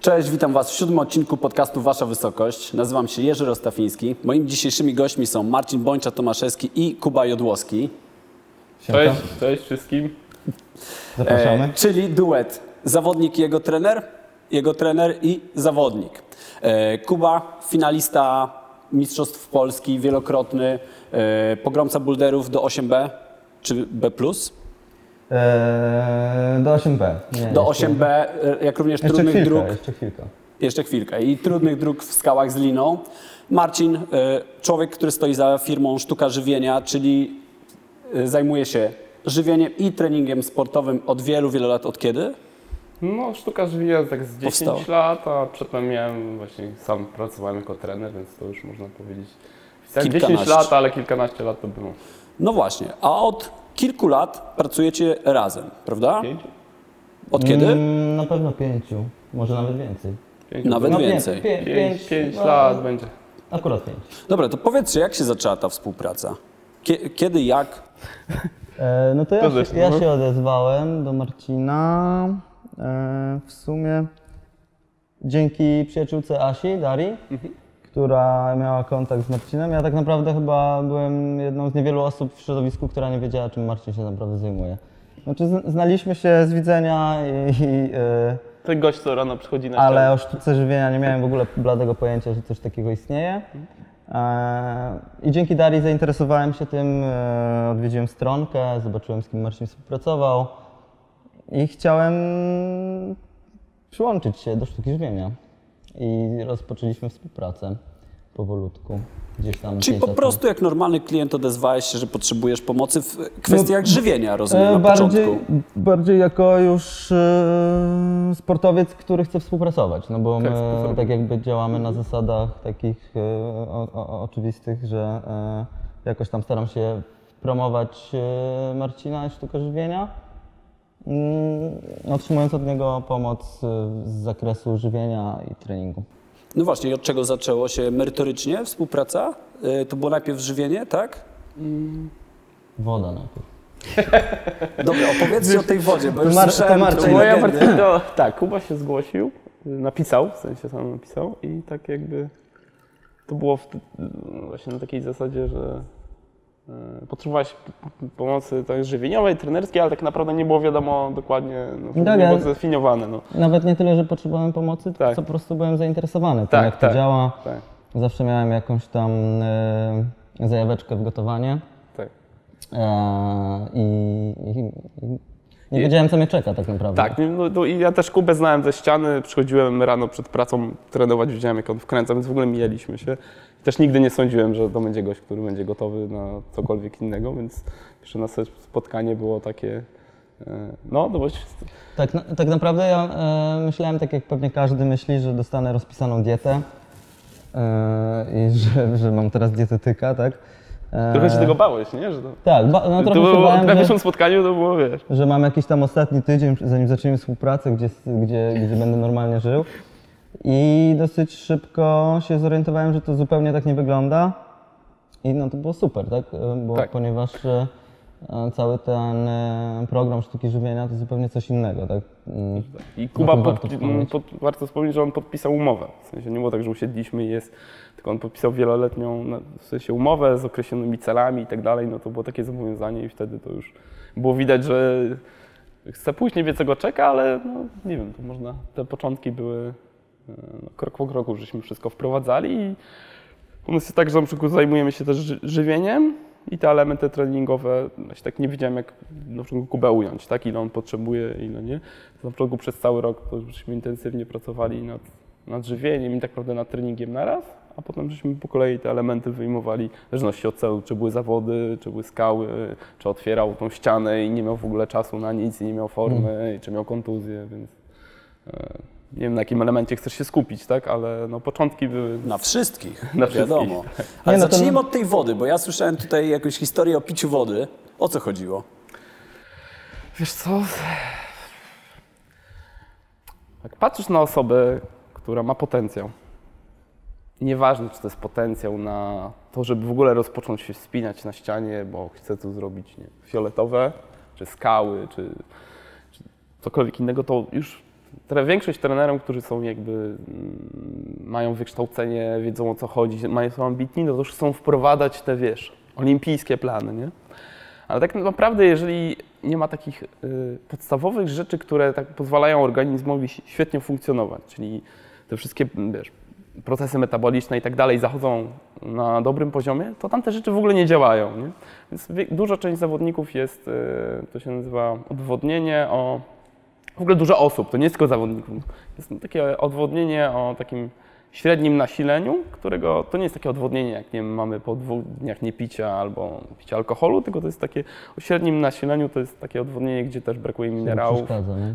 Cześć, witam Was w siódmym odcinku podcastu Wasza Wysokość. Nazywam się Jerzy Rostafiński. Moimi dzisiejszymi gośćmi są Marcin Bończa-Tomaszewski i Kuba Jodłowski, Cześć, cześć wszystkim. Zapraszamy. e, czyli duet zawodnik i jego trener, jego trener i zawodnik. E, Kuba, finalista Mistrzostw Polski, wielokrotny, e, pogromca boulderów do 8B czy B+, do 8B. Nie, do jeszcze- 8B, e, jak również Jeszcze trudnych chwilkę, dróg. jeszcze chwilkę. Jeszcze chwilkę. I trudnych dróg w skałach z liną. Marcin, y, człowiek, który stoi za firmą Sztuka Żywienia, czyli y, zajmuje się żywieniem i treningiem sportowym od wielu, wielu lat. Od kiedy? No, sztuka żywienia tak z 10 Powstała. lat, a przedtem miałem właśnie, sam pracowałem jako trener, więc to już można powiedzieć. Tak 10 Kilkanaście. lat, ale kilkanaście lat to było. No właśnie. A od kilku lat pracujecie razem, prawda? Pięć? Od kiedy? Mm, na pewno pięciu, może nawet więcej. Pięć, Nawet No, więcej. Pię, pię, pięć, pięć no, lat będzie. Akurat pięć. Dobra, to powiedzcie, jak się zaczęła ta współpraca? Kie- Kiedy, jak? E, no to ja, To się, ja się odezwałem do Marcina e, w sumie dzięki przyjaciółce Asi, Dari, która miała kontakt z Marcinem. Ja tak naprawdę chyba byłem jedną z niewielu osób w środowisku, która nie wiedziała, czym Marcin się naprawdę zajmuje. Znaczy znaliśmy się z widzenia i, i e, Ten gość, co rano przychodzi na ale ścianę. o sztuce żywienia nie miałem w ogóle bladego pojęcia, że coś takiego istnieje. E, I dzięki Darii zainteresowałem się tym, e, odwiedziłem stronkę, zobaczyłem z kim Marcin współpracował i chciałem przyłączyć się do sztuki żywienia. I rozpoczęliśmy współpracę powolutku. Gdzieś tam Czyli po prostu jak normalny klient odezwałeś się, że potrzebujesz pomocy w kwestiach żywienia, rozumiem, E, na bardziej, początku. bardziej jako już e, sportowiec, który chce współpracować, no bo Tak, my tak jakby działamy na zasadach takich e, o, o, oczywistych, że e, jakoś tam staram się promować e, Marcina i sztukę żywienia, mm, otrzymując od niego pomoc e, z zakresu żywienia i treningu. No właśnie, i od czego zaczęło się merytorycznie współpraca? Y, To było najpierw żywienie, tak? Woda najpierw. Dobra, opowiedzcie o tej wodzie, bo już Mar- to słyszałem Marcin. tą Moja no, tak, Kuba się zgłosił, napisał, w sensie sam napisał i tak jakby to było w, właśnie na takiej zasadzie, że e, potrzebowałeś p- pomocy tak żywieniowej, trenerskiej, ale tak naprawdę nie było wiadomo dokładnie, no, to Tak, nie było zdefiniowane. No. Nawet nie tyle, że potrzebowałem pomocy, Tak. co po prostu byłem zainteresowany tym, Tak, jak to tak. działa. Tak, Zawsze miałem jakąś tam e, zajaweczkę w gotowanie tak. e, i, i, i nie wiedziałem, co mnie czeka tak naprawdę. Tak, no, no, i ja też Kubę znałem ze ściany, przychodziłem rano przed pracą trenować, widziałem jak on wkręca, więc w ogóle mijaliśmy się. Też nigdy nie sądziłem, że to będzie gość, który będzie gotowy na cokolwiek innego, więc pierwsze nasze spotkanie było takie, e, no to dość, Tak, na- tak naprawdę ja e, myślałem tak, jak pewnie każdy myśli, że dostanę rozpisaną dietę e, i że, że mam teraz dietetyka, tak? E, trochę się tego bałeś, nie? Że to, Tak, ba, no, to trochę się było, na bałem, że, pierwszym spotkaniu to było, wiesz, że mam jakiś tam ostatni tydzień, zanim zaczniemy współpracę, gdzie, gdzie, gdzie będę normalnie żył. I dosyć szybko się zorientowałem, że to zupełnie tak nie wygląda. I no to było super, tak? E, Bo, Tak. Ponieważ cały ten e, program sztuki żywienia to zupełnie coś innego, tak? Mm. I Kuba, pod, warto wspomnieć. pod, warto wspomnieć, że on podpisał umowę. W sensie nie było tak, że usiedliśmy i jest, tylko on podpisał wieloletnią w sensie umowę z określonymi celami i tak dalej. No to było takie zobowiązanie i wtedy to już było widać, że chce pójść, nie wie co go czeka, ale no, nie wiem, to można, te początki były e, no, krok po kroku, żeśmy wszystko wprowadzali i u nas jest tak, że na przykład zajmujemy się też ży- żywieniem i te elementy treningowe, właśnie tak nie wiedziałem jak na przykład Kubę ująć, tak, ile on potrzebuje, ile nie. Na początku przez cały rok to żeśmy intensywnie pracowali nad, nad żywieniem i tak naprawdę nad treningiem naraz, a potem żeśmy po kolei te elementy wyjmowali w zależności od celu, czy były zawody, czy były skały, czy otwierał tą ścianę i nie miał w ogóle czasu na nic i nie miał formy, i czy miał kontuzję, więc e, nie wiem na jakim elemencie chcesz się skupić, tak, ale no początki były Na wszystkich, Na wszystkich. wiadomo. Ale Nie, no zacznijmy od tej wody, bo ja słyszałem tutaj jakąś historię o piciu wody. O co chodziło? Wiesz co? Jak patrzysz na osobę, która ma potencjał, nieważne czy to jest potencjał na to, żeby w ogóle rozpocząć się wspinać na ścianie, bo chce tu zrobić nie, fioletowe, czy skały, czy, czy cokolwiek innego, to już większość trenerów, którzy są jakby, mm, mają wykształcenie, wiedzą o co chodzi, mają, są ambitni, no to już chcą wprowadzać te, wiesz, olimpijskie plany, nie? Ale tak naprawdę, jeżeli nie ma takich y, podstawowych rzeczy, które tak pozwalają organizmowi świetnie funkcjonować, czyli te wszystkie, wiesz, procesy metaboliczne i tak dalej zachodzą na dobrym poziomie, to tam te rzeczy w ogóle nie działają. Nie? Więc duża część zawodników jest, y, to się nazywa odwodnienie o w ogóle dużo osób, to nie jest tylko zawodników. Jest takie odwodnienie o takim średnim nasileniu, którego to nie jest takie odwodnienie, jak nie wiem, mamy po dwóch dniach niepicia albo picia alkoholu, tylko to jest takie o średnim nasileniu, to jest takie odwodnienie, gdzie też brakuje minerałów.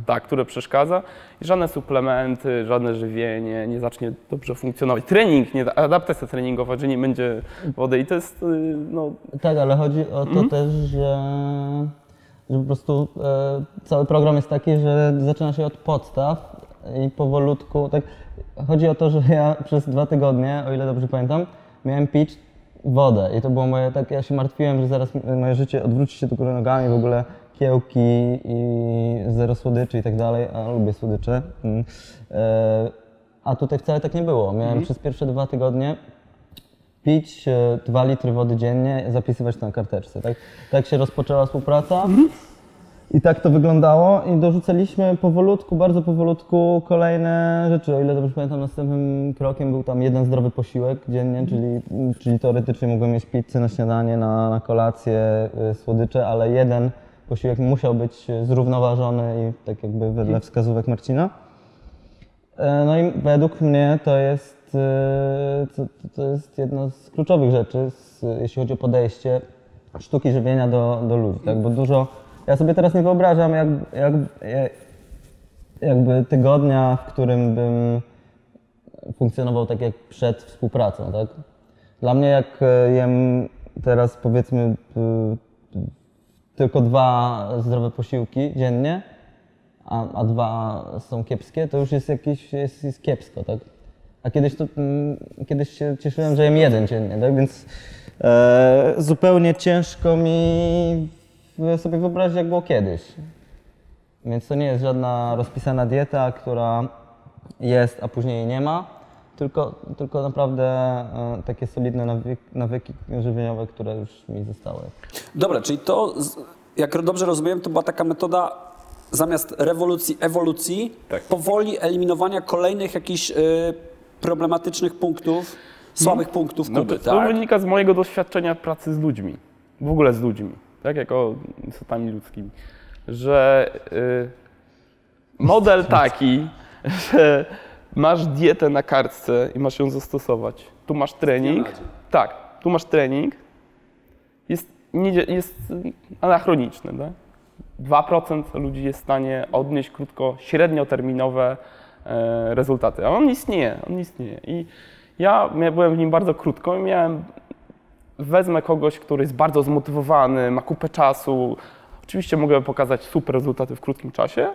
Tak, które przeszkadza. I żadne suplementy, żadne żywienie nie zacznie dobrze funkcjonować. Trening, nie, adaptacja treningowa, że nie będzie wody i to jest, y, no, Tak, ale chodzi o to też, że, że po prostu e, cały program jest taki, że zaczyna się od podstaw i powolutku, tak, chodzi o to, że ja przez dwa tygodnie, o ile dobrze pamiętam, miałem pić wodę i to było moje, tak, ja się martwiłem, że zaraz moje życie odwróci się do góry nogami, w ogóle kiełki i zero słodyczy i tak dalej, a lubię słodycze. Mm. E, a tutaj wcale tak nie było. Miałem przez pierwsze dwa tygodnie pić 2 litry wody dziennie, zapisywać to na karteczce. Tak, tak się rozpoczęła współpraca. I tak to wyglądało i dorzucaliśmy powolutku, bardzo powolutku kolejne rzeczy. O ile dobrze pamiętam, następnym krokiem był tam jeden zdrowy posiłek dziennie, czyli, czyli teoretycznie mogłem mieć pizzę na śniadanie, na, na kolację, y, słodycze, ale jeden posiłek musiał być zrównoważony i tak jakby wedle wskazówek Marcina. E, No i według mnie to jest, e, to, to jest jedna z kluczowych rzeczy, z, jeśli chodzi o podejście sztuki żywienia do, do ludzi, tak? Bo dużo, ja sobie teraz nie wyobrażam jak, jak, jak, jakby tygodnia, w którym bym funkcjonował tak jak przed współpracą, tak? Dla mnie jak e, jem teraz powiedzmy e, tylko dwa zdrowe posiłki dziennie, a, a dwa są kiepskie, to już jest jakieś, jest, jest kiepsko, tak? A kiedyś to, mm, kiedyś się cieszyłem, że jem jeden dziennie, tak? Więc e, zupełnie ciężko mi w- sobie wyobrazić, jak było kiedyś. Więc to nie jest żadna rozpisana dieta, która jest, a później jej nie ma, tylko, tylko naprawdę e, takie solidne nawyki, nawyki żywieniowe, które już mi zostały. Dobra, czyli to, jak dobrze rozumiem, to była taka metoda zamiast rewolucji, ewolucji, Tak. powoli eliminowania kolejnych jakichś y, problematycznych punktów, słabych punktów No Kuby, to, to tak? wynika z mojego doświadczenia pracy z ludźmi. W ogóle z ludźmi, tak? Jako istotami ludzkimi. Że y, model taki, że masz dietę na kartce i masz ją zastosować. Tu masz trening. Tak, tu masz trening. Jest, nie, jest anachroniczny, tak? 2% ludzi jest w stanie odnieść krótko, średnioterminowe rezultaty. A on istnieje, on istnieje. I ja byłem w nim bardzo krótko i miałem, wezmę kogoś, który jest bardzo zmotywowany, ma kupę czasu. Oczywiście mogę pokazać super rezultaty w krótkim czasie,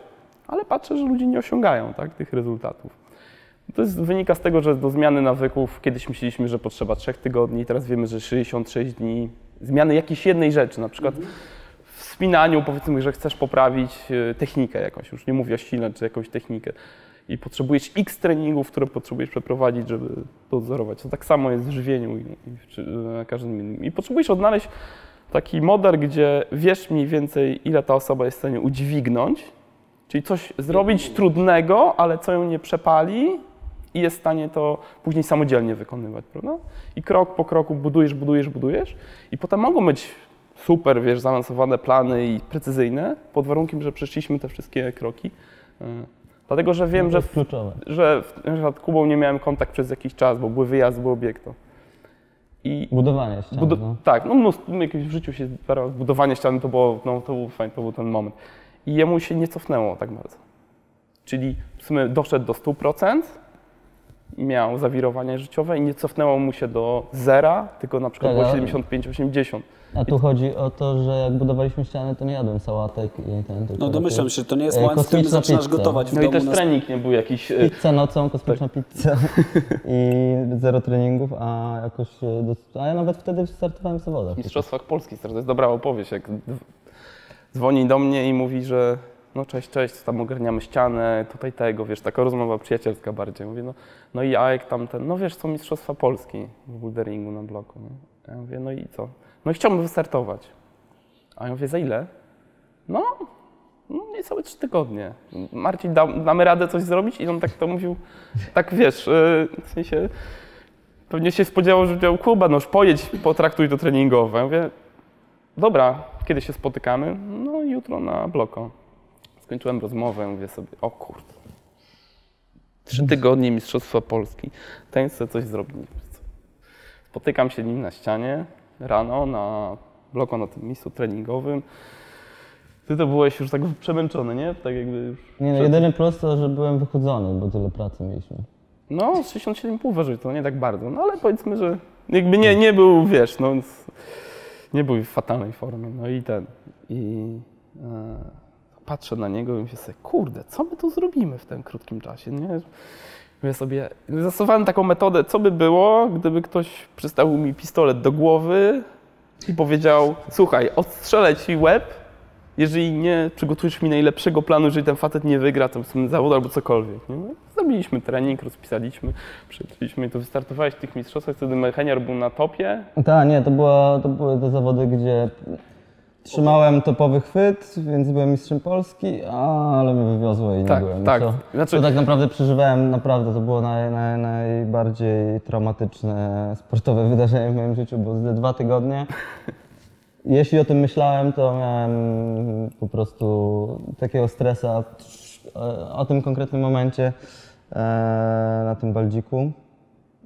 ale patrzę, że ludzie nie osiągają tak, tych rezultatów. To jest, wynika z tego, że do zmiany nawyków kiedyś myśleliśmy, że potrzeba 3 tygodni, teraz wiemy, że 66 dni. Zmiany jakiejś jednej rzeczy, na przykład w spinaniu powiedzmy, że chcesz poprawić e, technikę jakąś, już nie mówię o sile, czy jakąś technikę i potrzebujesz x treningów, które potrzebujesz przeprowadzić, żeby to odzorować. To tak samo jest w żywieniu i, i na każdym innym. I potrzebujesz odnaleźć taki model, gdzie wiesz mniej więcej, ile ta osoba jest w stanie udźwignąć, czyli coś zrobić trudnego, ale co ją nie przepali i jest w stanie to później samodzielnie wykonywać, prawda? I krok po kroku budujesz, budujesz, budujesz i potem mogą być super, wiesz, zaawansowane plany i precyzyjne, pod warunkiem, że przeszliśmy te wszystkie kroki. Dlatego, że wiem, to że kluczowe. że w- na przykład Kubą nie miałem kontakt przez jakiś czas, bo były wyjazdy, było obiekto. I Budowanie ścian, budo- no. tak, no mnóstwo, jakieś w życiu się budowanie ściany to było, no to był fajny, to był ten moment. I jemu się nie cofnęło tak bardzo. Czyli w sumie doszedł do 100%, miał zawirowania życiowe i nie cofnęło mu się do zera, tylko na przykład Tak, było ale- 75-80. A tu chodzi o to, że jak budowaliśmy ściany, to nie jadłem sałatek i ten. tylko No domyślam takie- się, to nie jest e, moment, w którym kosmiczna zaczynasz pizza. gotować w No i domu. też na trening nie był jakiś... e, Pizza nocą, kosmiczna Tak. pizza i zero treningów, a jakoś, e, dos- a ja nawet wtedy startowałem w zawodach. w Mistrzostwach Polski, to jest dobra opowieść, jak d- dzwoni do mnie i mówi, że no cześć, cześć, tam ogarniamy ścianę, tutaj tego, wiesz, taka rozmowa przyjacielska bardziej. Mówię, no, no i a jak tamten, no wiesz co, Mistrzostwa Polski w boulderingu na bloku, nie? Ja mówię, no i co? No i chciałbym wystartować. A ja mówię, za ile? No, no niecałe trzy tygodnie. Marcin, da, damy radę coś zrobić? I on tak to mówił, tak wiesz, yy, w sensie, pewnie się spodziewał, że powiedział, Kuba, no już pojedź, potraktuj to treningowe. Ja mówię, dobra, kiedy się spotykamy? No jutro na bloko. Skończyłem rozmowę, mówię sobie, o kurde. Trzy tygodnie Mistrzostwa Polski. Ten chce coś zrobić. Spotykam się nim na ścianie rano na bloku na tym miejscu treningowym. Ty to byłeś już tak przemęczony, nie? Tak jakby już... Nie, no, jedyny plus to, że byłem wychudzony, bo tyle pracy mieliśmy. No, 67,5 ważył, to nie tak bardzo. No ale powiedzmy, że jakby nie, nie był, wiesz, no... Nie był w fatalnej formie. No i ten... I... E, patrzę na niego i myślę sobie, kurde, co my tu zrobimy w tym krótkim czasie, nie? Mówię sobie, zastosowałem taką metodę, co by było, gdyby ktoś przystawił mi pistolet do głowy i powiedział, słuchaj, odstrzelę ci łeb, jeżeli nie przygotujesz mi najlepszego planu, jeżeli ten facet nie wygra ten zawód albo cokolwiek. Nie? No, zrobiliśmy trening, rozpisaliśmy, przeczyliśmy i to wystartowałeś w tych mistrzostwach, wtedy mechaniar był na topie. Tak, nie, to, była, to były te zawody, gdzie trzymałem topowy chwyt, więc byłem mistrzem Polski, ale mnie wywiozło i nie Tak, byłem. I tak. To, Znaczy- to tak naprawdę przeżywałem, naprawdę, to było naj, naj, najbardziej traumatyczne sportowe wydarzenie w moim życiu, bo ze dwa tygodnie. Jeśli o tym myślałem, to miałem po prostu takiego stresa e, o tym konkretnym momencie e, na tym baldziku.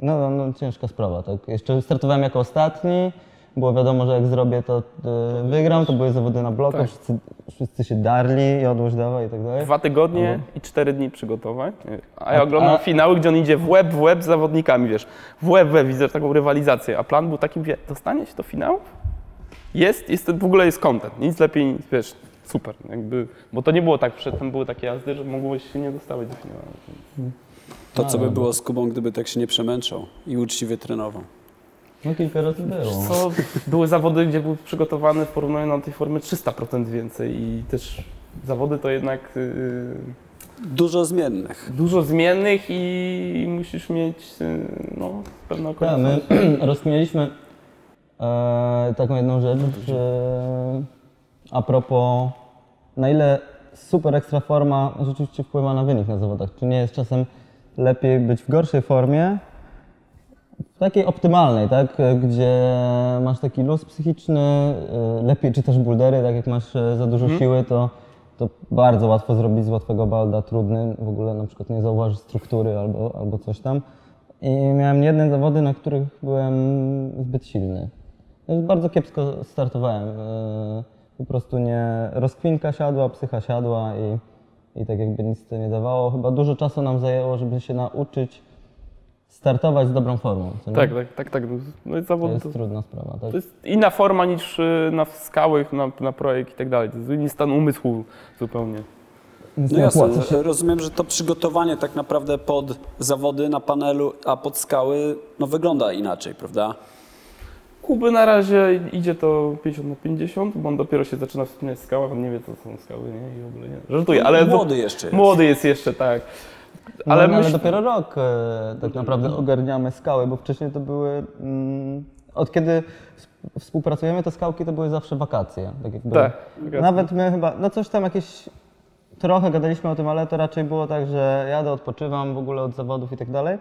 No, no, no ciężka sprawa, tak. Jeszcze startowałem jako ostatni. Było wiadomo, że jak zrobię, to e, wygram. To były zawody na bloku, Tak. wszyscy, wszyscy się darli, jodłóż dawaj i tak dalej. Dwa tygodnie Albo- i cztery dni przygotowań. A ja A- oglądam a- finały, gdzie on idzie w łeb w łeb z zawodnikami, wiesz. W łeb w łeb widzę taką rywalizację. A plan był taki, wie, dostanie się do finałów? Jest, jest, w ogóle jest content. Nic lepiej, nic, wiesz, super. Jakby, bo to nie było tak, przedtem były takie jazdy, że mogłeś się nie dostawać do finału. To, co by było z Kubą, gdyby tak się nie przemęczał i uczciwie trenował. No kilka razy było. Co, były zawody, gdzie był przygotowany w porównaniu do tej formy 300% więcej i też zawody to jednak yy, Dużo zmiennych. dużo zmiennych i musisz mieć yy, no, pewną Tak, my okoliczność. rozkminialiśmy e, taką jedną rzecz, że a propos na ile super ekstra forma rzeczywiście wpływa na wynik na zawodach. Czy nie jest czasem lepiej być w gorszej formie, w takiej optymalnej, tak? Gdzie masz taki luz psychiczny, e, lepiej czytasz buldery, tak jak masz e, za dużo siły, to, to bardzo łatwo zrobić z łatwego balda trudny, w ogóle na przykład nie zauważysz struktury albo, albo coś tam. I miałem jedne zawody, na których byłem zbyt silny. Bardzo kiepsko startowałem. e, Po prostu nie. Rozkwinka siadła, psycha siadła i, i tak jakby nic to nie dawało. Chyba dużo czasu nam zajęło, żeby się nauczyć startować z dobrą formą. Tak, tak, tak, tak. No i To zawody jest to, trudna sprawa. Tak? to jest inna forma niż yy, na skałach, na, na projekt i tak dalej. To jest inny stan umysłu zupełnie. No jasne, rozumiem, że to przygotowanie tak naprawdę pod zawody na panelu, a pod skały no, wygląda inaczej, prawda? Kuby na razie idzie to 50 na 50, bo on dopiero się zaczyna wspinać w skałach, on nie wie co są skały, nie? I w ogóle nie. Żartuję, ale... Młody jeszcze jest. Młody jest jeszcze, tak. No, Ale, ale, ale dopiero rok e, tak naprawdę ogarniamy skały, bo wcześniej to były. Mm, od kiedy sp- współpracujemy, to skałki to były zawsze wakacje. Tak jakby. Tak. Nawet my chyba, no coś tam jakieś. Trochę gadaliśmy o tym, ale to raczej było tak, że jadę, odpoczywam w ogóle od zawodów i tak dalej.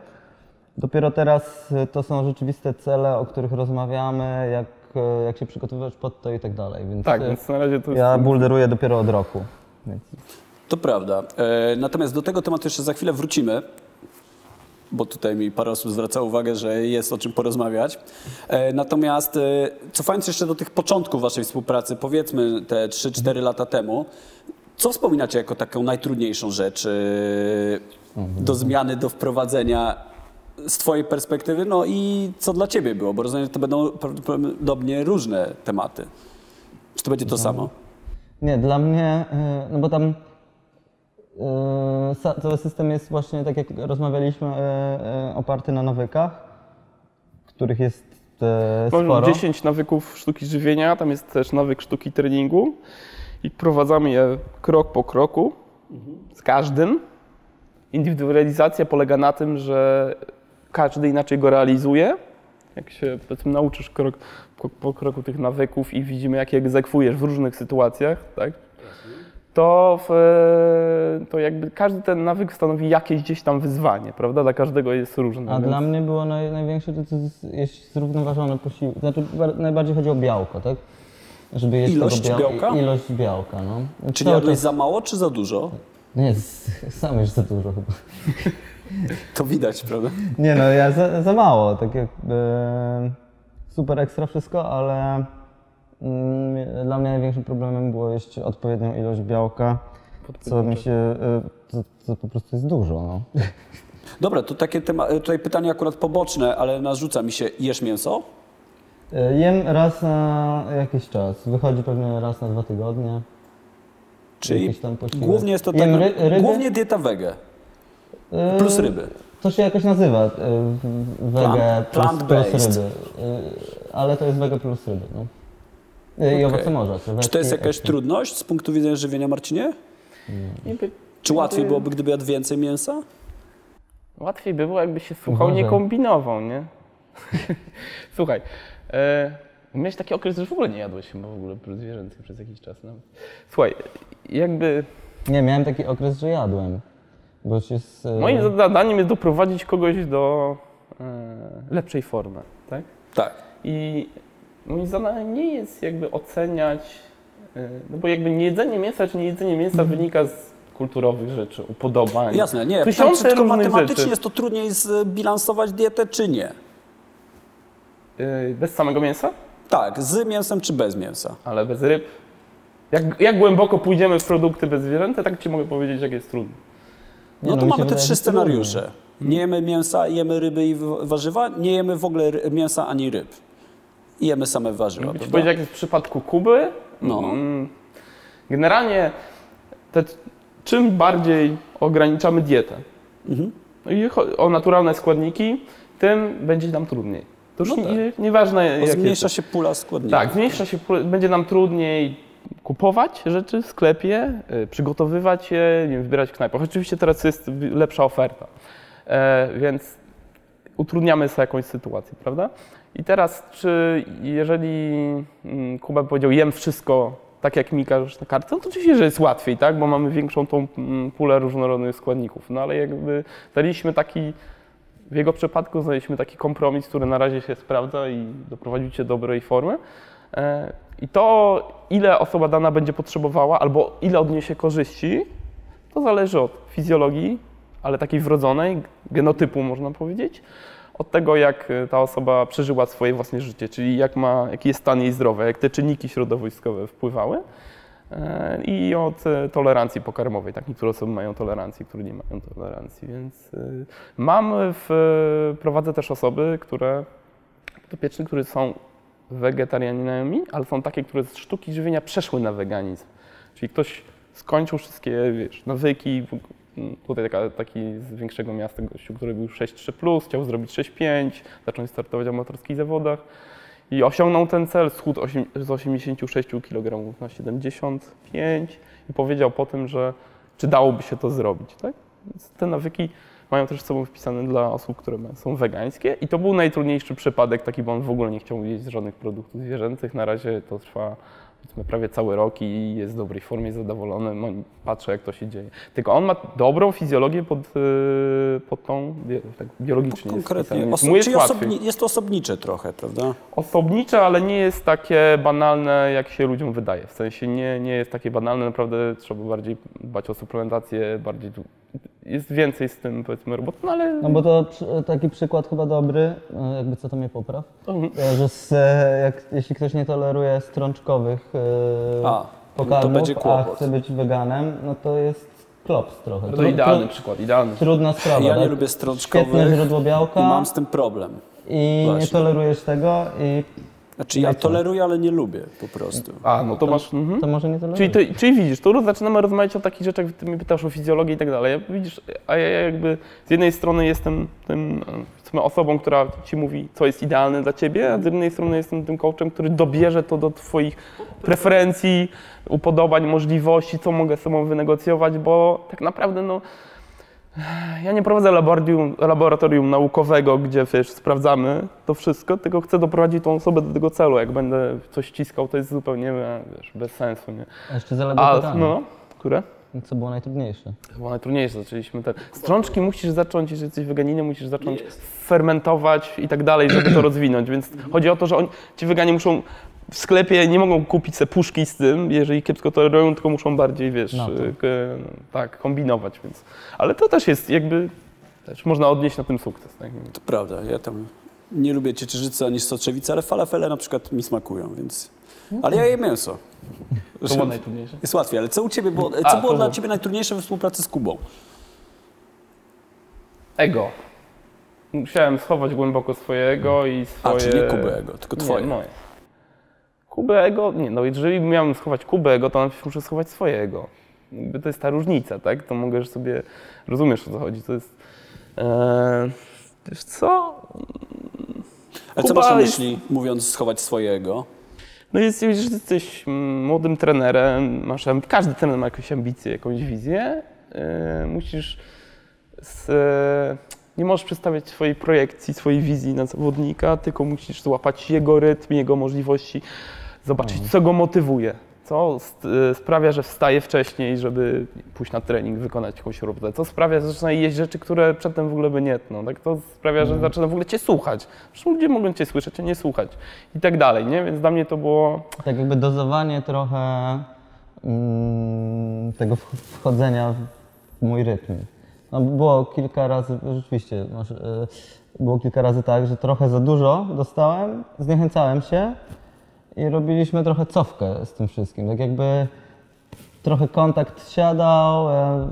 Dopiero teraz e, to są rzeczywiste cele, o których rozmawiamy, jak, e, jak się przygotowywać pod to i tak dalej. Więc Tak, więc na razie to jest... ja bulderuję dopiero od roku. Więc. To prawda. E, natomiast do tego tematu jeszcze za chwilę wrócimy, bo tutaj mi parę osób zwraca uwagę, że jest o czym porozmawiać. E, natomiast e, cofając jeszcze do tych początków waszej współpracy, powiedzmy te 3-4 lata temu, co wspominacie jako taką najtrudniejszą rzecz do zmiany, do wprowadzenia z twojej perspektywy, no i co dla ciebie było, bo rozumiem, że to będą prawdopodobnie różne tematy. Czy to będzie to samo? Nie, dla mnie, no bo tam cały system jest właśnie, tak jak rozmawialiśmy, y, y, oparty na nawykach, których jest sporo. 10 nawyków sztuki żywienia, tam jest też nawyk sztuki treningu i wprowadzamy je krok po kroku z każdym. Indywidualizacja polega na tym, że każdy inaczej go realizuje. Jak się powiedzmy nauczysz krok po, po kroku tych nawyków i widzimy, jak je egzekwujesz w różnych sytuacjach, tak? To, w, to jakby każdy ten nawyk stanowi jakieś gdzieś tam wyzwanie, prawda? Dla każdego jest różny. A więc- dla mnie było naj, największe to, jest zrównoważony posiłek. Znaczy bar- najbardziej chodzi o białko, tak? Żeby jeść Ilość tego biał- białka? Ilość białka, no. Czy Cały jadłeś czas- za mało, czy za dużo? Nie, sam już za dużo chyba. To widać, prawda? Nie no, ja za, za mało, tak jakby super ekstra wszystko, ale dla mnie największym problemem było jeść odpowiednią ilość białka, co mi się, y, co, co po prostu jest dużo, no. Dobra, to takie tema, tutaj pytanie akurat poboczne, ale narzuca mi się, jesz mięso? Y, Jem raz na jakiś czas, wychodzi pewnie raz na dwa tygodnie. Czyli głównie jest to tak, ry- ryby? głównie dieta wege, Y, plus ryby. To się jakoś nazywa, y, wege Plant- plus, plus ryby, Y, ale to jest wege plus ryby, no. Y, I Okej. owoce morza. Czy to jest jakaś ekstra. trudność z punktu widzenia żywienia, Marcinie? Czy łatwiej byłoby, gdyby jadł więcej mięsa? Łatwiej by było, jakby się słuchał, nie Uważaj. kombinował, nie? Słuchaj, e, miałeś taki okres, że w ogóle nie jadłeś chyba w ogóle zwierzęcych przez jakiś czas nawet. Słuchaj, jakby Nie, miałem taki okres, że jadłem. Bo się z, y, moim zadaniem jest doprowadzić kogoś do e, lepszej formy, tak? Tak. I moim zadaniem nie jest jakby oceniać, e, no bo jakby niejedzenie mięsa czy niejedzenie mięsa wynika z kulturowych rzeczy, upodobań. Jasne, nie. Tysiące czy tylko różnych matematycznie rzeczy. jest to trudniej zbilansować dietę, czy nie? E, Bez samego mięsa? Tak, z mięsem czy bez mięsa? ale bez ryb. Jak, jak głęboko pójdziemy w produkty bezzwierzęte, tak ci mogę powiedzieć, jak jest trudno. Nie, No no, to mamy te trzy scenariusze. Nie jemy mięsa, jemy ryby i warzywa, nie jemy w ogóle mięsa ani ryb. I jemy same warzywa, prawda? powiedzieć, jak jest w przypadku Kuby. No. Mm, Generalnie te, czym bardziej ograniczamy dietę Mhm. no i o naturalne składniki, tym będzie nam trudniej. To już No tak. nie, nieważne Bo zmniejsza się pula składników. Tak, zmniejsza się, pole- będzie nam trudniej kupować rzeczy w sklepie, y, przygotowywać je, nie wiem, wybierać w knajpach. Oczywiście teraz jest lepsza oferta, e, więc utrudniamy sobie jakąś sytuację, prawda? I teraz, czy jeżeli mm, Kuba powiedział, jem wszystko tak jak mi każesz na kartce, no to oczywiście, że jest łatwiej, tak? Bo mamy większą tą mm, pulę różnorodnych składników. No ale jakby daliśmy taki w jego przypadku znaleźliśmy taki kompromis, który na razie się sprawdza i doprowadził cię do dobrej formy. E, I to, ile osoba dana będzie potrzebowała, albo ile odniesie korzyści, to zależy od fizjologii, ale takiej wrodzonej, genotypu można powiedzieć, od tego, jak e, ta osoba przeżyła swoje własne życie, czyli jak ma, jaki jest stan jej zdrowia, jak te czynniki środowiskowe wpływały. E, I od e, tolerancji pokarmowej. Tak, niektóre osoby mają tolerancję, które nie mają tolerancji, więc mam w, prowadzę też osoby, które podopieczne, które są wegetarianami, ale są takie, które z sztuki żywienia przeszły na weganizm. Czyli ktoś skończył wszystkie, wiesz, nawyki, tutaj taka, taki z większego miasta gościu, który był 6-3+, chciał zrobić 6-5, zacząć startować w amatorskich zawodach i osiągnął ten cel, schudł z 86 kg na 75 i powiedział po tym, że czy dałoby się to zrobić, tak? Te nawyki mają też sobą wpisane dla osób, które są wegańskie i to był najtrudniejszy przypadek taki, bo on w ogóle nie chciał jeść żadnych produktów zwierzęcych. Na razie to trwa powiedzmy prawie cały rok i jest w dobrej formie, jest zadowolony, no, patrzę jak to się dzieje. Tylko on ma dobrą fizjologię pod, yy, pod tą, tak biologicznie jest Konkretnie. więc Oso- jest osobni, jest to osobnicze trochę, prawda? Osobnicze, ale nie jest takie banalne, jak się ludziom wydaje. W sensie nie, nie jest takie banalne, naprawdę trzeba bardziej dbać o suplementację, bardziej jest więcej z tym powiedzmy robot, no ale No bo to przy, taki przykład chyba dobry, e, jakby co to mnie popraw, Mhm. e, że z, e, jak, jeśli ktoś nie toleruje strączkowych e, A, pokarmów, to będzie a kłopot. chce być weganem, no to jest klops trochę. to Tru- idealny tru- przykład, idealny. Trudna sprawa, Ja nie tak? lubię Świetne strączkowych źródło białka i mam z tym problem. i nie Właśnie. tolerujesz tego i Znaczy ja toleruję, ale nie lubię po prostu. A, no to masz... Mhm. To może nie tyle. Czyli, to, czyli widzisz, tu zaczynamy rozmawiać o takich rzeczach, ty mnie pytasz o fizjologię i tak dalej. Ja- Widzisz, a ja jakby z jednej strony jestem tym osobą, która ci mówi, co jest idealne dla ciebie, a z drugiej strony jestem tym coachem, który dobierze to do twoich preferencji, upodobań, możliwości, co mogę sobą wynegocjować, bo tak naprawdę no, ja nie prowadzę laboratorium, laboratorium naukowego, gdzie wiesz, sprawdzamy to wszystko, tylko chcę doprowadzić tą osobę do tego celu. Jak będę coś ściskał, to jest zupełnie wiesz, bez sensu. Nie? A jeszcze zaległe A, no, które? Co było najtrudniejsze? Było najtrudniejsze, zaczęliśmy te strączki musisz zacząć, jeżeli jesteś weganinem, musisz zacząć fermentować i tak dalej, żeby to rozwinąć, więc chodzi o to, że oni, ci weganie muszą w sklepie nie mogą kupić sobie puszki z tym, jeżeli kiepsko tolerują, tylko muszą bardziej, wiesz, No to. no, tak, kombinować, więc, ale to też jest jakby, też można odnieść na tym sukces, tak? To prawda, ja tam nie lubię ciecierzycy ani soczewicy, ale falafele na przykład mi smakują, więc... Ale ja jem mięso. To było najtrudniejsze. Jest łatwiej, ale co u Ciebie było, co A, było to dla Ciebie najtrudniejsze we współpracy z Kubą? Ego. Musiałem schować głęboko swojego i A, swoje... czyli nie Kuby ego, tylko Twoje. Nie, moje. Kubę ego, nie, no jeżeli miałem schować kubę ego, to najpierw muszę schować swojego. Jakby to jest ta różnica, tak? To mogę sobie, rozumiesz o co chodzi, to jest, e, wiesz co? A co masz na jest- myśli, mówiąc schować swojego? No jest, że jesteś młodym trenerem, masz, każdy trener ma jakąś ambicję, jakąś wizję, e, musisz, z, e, nie możesz przedstawiać swojej projekcji, swojej wizji na zawodnika, tylko musisz złapać jego rytm, jego możliwości, zobaczyć, co go motywuje, co e, sprawia, że wstaje wcześniej, żeby pójść na trening, wykonać jakąś robotę, co sprawia, że zaczyna jeść rzeczy, które przedtem w ogóle by nie tną, tak? to sprawia, że zaczyna w ogóle cię słuchać. Zresztą ludzie mogą cię słyszeć, a nie słuchać i tak dalej, nie? Więc dla mnie to było Tak jakby dozowanie trochę mm, tego wch- wchodzenia w mój rytm. No, było kilka razy, rzeczywiście, masz, y, było kilka razy tak, że trochę za dużo dostałem, zniechęcałem się i robiliśmy trochę cofkę z tym wszystkim. Tak jakby trochę kontakt siadał, e,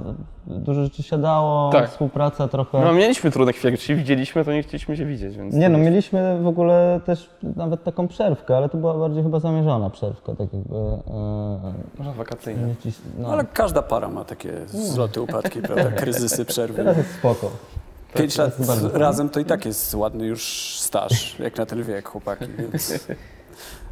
dużo rzeczy siadało, Tak. współpraca trochę... No mieliśmy trudne chwile, jak się widzieliśmy, to nie chcieliśmy się widzieć, więc... Nie no, mieliśmy w ogóle też nawet taką przerwkę, ale to była bardziej chyba zamierzona przerwka, tak jakby... e, Może wakacyjne. nie cis- no. Ale każda para ma takie zloty, upadki, prawda? Kryzysy, przerwy. Teraz jest spoko. Pięć lat bardzo razem to i tak jest ładny już staż, jak na ten wiek, chłopaki, więc...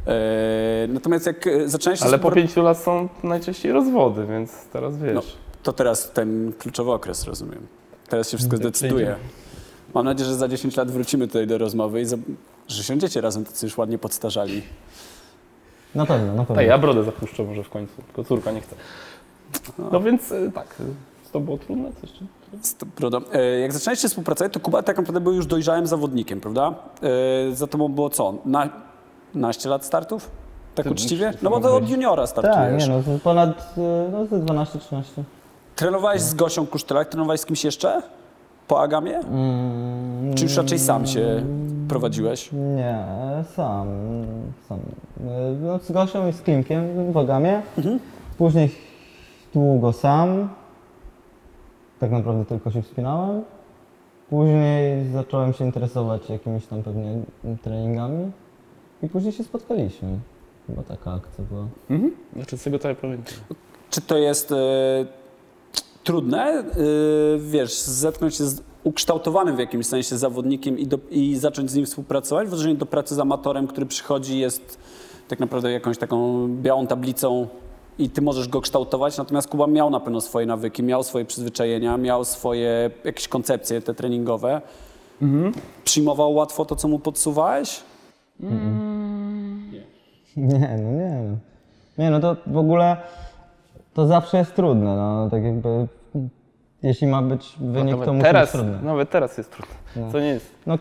E, natomiast jak e, się Ale po pięciu lat są najczęściej rozwody, więc teraz wiesz. No, to teraz ten kluczowy okres, rozumiem. Teraz się wszystko zdecyduje. Mam nadzieję, że za 10 lat wrócimy tutaj do rozmowy i za- że siądziecie razem, tacy już ładnie podstarzali. Na pewno, na pewno. Ej, ja brodę zapuszczę może w końcu, tylko córka nie chce. No więc y, tak, y, to było trudne coś czy? Brodą. E, Jak zaczynaliście współpracować, to Kuba tak naprawdę był już dojrzałym zawodnikiem, prawda? Za tobą było co? Na, naście lat startów? Tak Ty- uczciwie? No bo to od juniora Tak, startujesz. nie no, to ponad y, no, ze 12-13. Trenowałeś z Gosią Kusztelak, trenowałeś z kimś jeszcze? Po Agamie? Mm, Czy już raczej sam się prowadziłeś? nie, sam, sam. No, z Gosią i z Klimkiem w Agamie. Później długo sam. Tak naprawdę tylko się wspinałem. Później zacząłem się interesować jakimiś tam pewnie treningami. I później się spotkaliśmy. Chyba taka akcja była. Mhm. Znaczy z tego to ja pamiętam. Czy to jest e, trudne, e, wiesz, zetknąć się z ukształtowanym w jakimś sensie zawodnikiem i, do, i zacząć z nim współpracować, w odróżnieniu do pracy z amatorem, który przychodzi, jest tak naprawdę jakąś taką białą tablicą i ty możesz go kształtować, natomiast Kuba miał na pewno swoje nawyki, miał swoje przyzwyczajenia, miał swoje jakieś koncepcje te treningowe. Przyjmował łatwo to, co mu podsuwałeś? Nie, no nie. no. Nie, no to w ogóle to zawsze jest trudne, no tak jakby jeśli ma być wynik, to Nawet musi teraz, być trudne. nawet teraz jest trudne. Co nie jest. No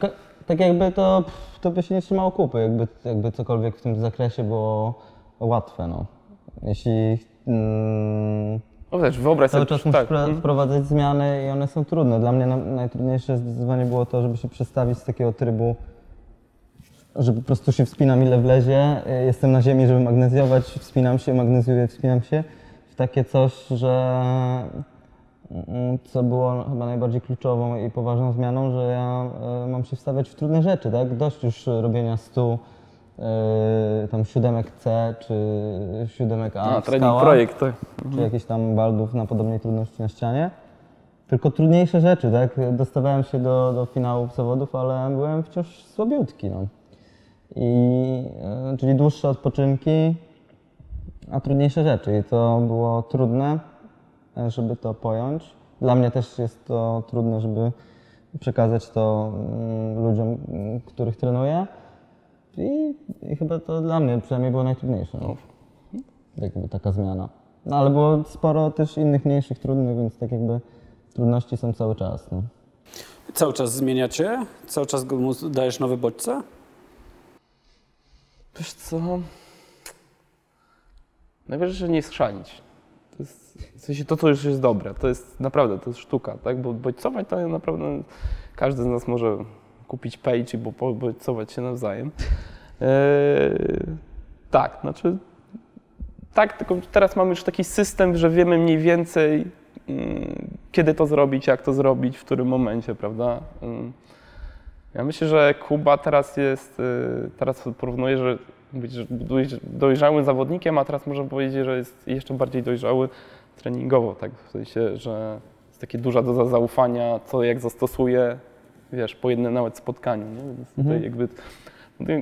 tak jakby to, pff, to by się nie trzymało kupy, jakby, jakby cokolwiek w tym zakresie było łatwe, no. Jeśli mm, No wiesz, wyobraź cały sobie, czas musisz tak, pra- mhm. wprowadzać zmiany i one są trudne. Dla mnie na, najtrudniejsze zdecydowanie było to, żeby się przestawić z takiego trybu, że po prostu się wspinam ile wlezie, y, jestem na ziemi, żeby magnezjować, wspinam się, magnezjuję, wspinam się, w takie coś, że mm, co było chyba najbardziej kluczową i poważną zmianą, że ja y, mam się wstawiać w trudne rzeczy, tak? Dość już robienia stu yy, tam siódemek C czy siódemek A, w trening skałach, projekt, tak. czy jakichś tam baldów na podobnej trudności na ścianie. Tylko trudniejsze rzeczy, tak? Dostawałem się do, do finałów zawodów, ale byłem wciąż słabiutki, no. I, yy, czyli dłuższe odpoczynki, a trudniejsze rzeczy. I to było trudne, e, żeby to pojąć. Dla mnie też jest to trudne, żeby przekazać to mm, ludziom, mm, których trenuję. I, I chyba to dla mnie przynajmniej było najtrudniejsze. No. Jakby taka zmiana. No ale było sporo też innych mniejszych, trudnych, więc tak jakby trudności są cały czas. No. Cały czas zmieniacie? Cały czas dajesz nowe bodźce? Wiesz co? Najważniejsze, nie schrzanić. To jest, w sensie to, co już jest dobre, to jest naprawdę, to jest sztuka, tak? Bo bodźcować to naprawdę każdy z nas może kupić page i bo bodźcować się nawzajem. Eee, tak, znaczy tak, tylko teraz mamy już taki system, że wiemy mniej więcej mm, kiedy to zrobić, jak to zrobić, w którym momencie, prawda? Mm. Ja myślę, że Kuba teraz jest, y, teraz porównuję, że być dojrzałym zawodnikiem, a teraz można powiedzieć, że jest jeszcze bardziej dojrzały treningowo, tak? W sensie, że jest takie duża doza zaufania, co jak zastosuje, wiesz, po jednym nawet spotkaniu, nie? Więc tutaj jakby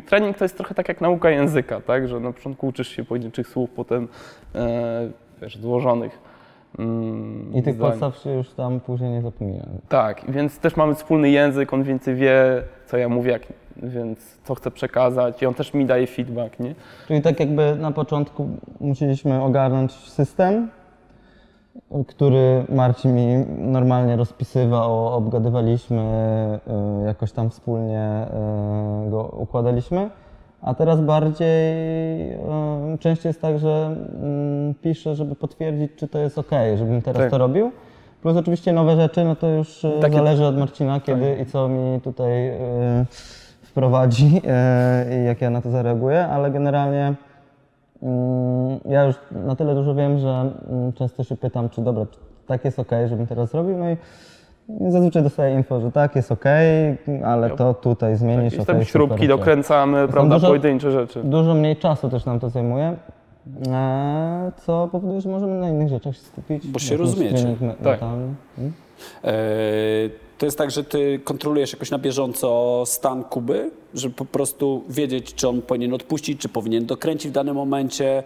trening to jest trochę tak jak nauka języka, tak? Że na początku uczysz się pojedynczych słów, potem e, wiesz, złożonych mm, I tych zdań. podstaw się już tam później nie zapomniałem. Tak, więc też mamy wspólny język, on więcej wie, co ja mówię, jak, więc co chcę przekazać i on też mi daje feedback, nie? Czyli tak jakby na początku musieliśmy ogarnąć system, który Marcin mi normalnie rozpisywał, obgadywaliśmy, y, jakoś tam wspólnie y, go układaliśmy. A teraz bardziej, y, częściej jest tak, że mm, piszę, żeby potwierdzić, czy to jest ok, żebym teraz Tak. to robił. Plus oczywiście nowe rzeczy, no to już y, Takie- zależy od Marcina, kiedy i co mi tutaj y, wprowadzi y, i jak ja na to zareaguję, ale generalnie Mm, Ja już na tyle dużo wiem, że mm, często się pytam, czy dobra, czy tak jest ok, żebym teraz zrobił. No i zazwyczaj dostaję info, że tak jest ok, ale to tutaj zmienisz. Okej, tam śrubki super, dokręcamy, prawda, dużo- pojedyncze rzeczy. Dużo mniej czasu też nam to zajmuje, e, co powoduje, że możemy na innych rzeczach się skupić. Bo się rozumiecie. Tak. mentalny. Mm. E, To jest tak, że ty kontrolujesz jakoś na bieżąco stan Kuby, żeby po prostu wiedzieć, czy on powinien odpuścić, czy powinien dokręcić w danym momencie.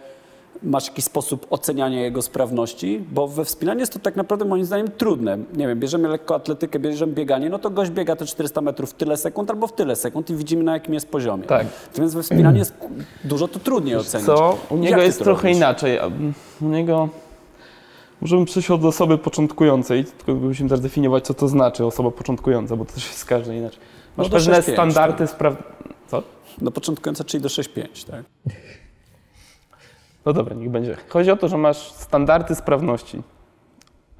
Masz jakiś sposób oceniania jego sprawności, bo we wspinaniu jest to tak naprawdę moim zdaniem trudne. Nie wiem, bierzemy lekkoatletykę, bierzemy bieganie, no to gość biega te 400 metrów w tyle sekund albo w tyle sekund i widzimy na jakim jest poziomie. Tak. Natomiast we wspinaniu jest dużo to trudniej ocenić. Co? U niego jest trochę robisz? inaczej. U niego możemy przejść od osoby początkującej, tylko musimy też definiować, co to znaczy osoba początkująca, bo to też jest każdy inaczej. Masz No pewne 6-5, standardy spraw... Co? No początkująca, czyli do 6-5, tak? No dobra, niech będzie. Chodzi o to, że masz standardy sprawności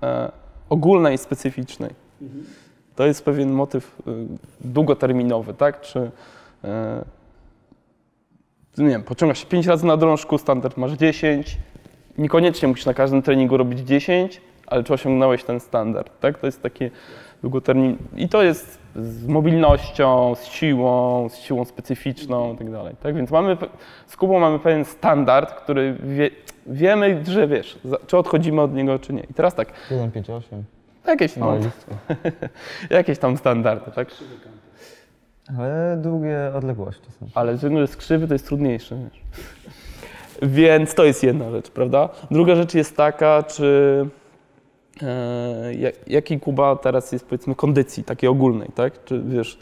e, ogólnej i specyficznej. To jest pewien motyw e, długoterminowy, tak? Czy e, nie wiem, pociągasz się 5 razy na drążku, standard masz 10. Niekoniecznie musisz na każdym treningu robić 10, ale czy osiągnąłeś ten standard, tak? To jest takie długotermin... I to jest z mobilnością, z siłą, z siłą specyficzną i tak dalej, tak? Więc mamy, z Kubą mamy pewien standard, który wie, wiemy, że wiesz, za- czy odchodzimy od niego, czy nie. I teraz tak, 1,58. jakieś, no, jakieś tam standardy, tak? Ale długie odległości są. Ale z jednej skrzywy to jest trudniejsze. Wiesz. Więc to jest jedna rzecz, prawda? Druga rzecz jest taka, czy e, jak- jaki Kuba teraz jest powiedzmy kondycji takiej ogólnej, tak? Czy wiesz,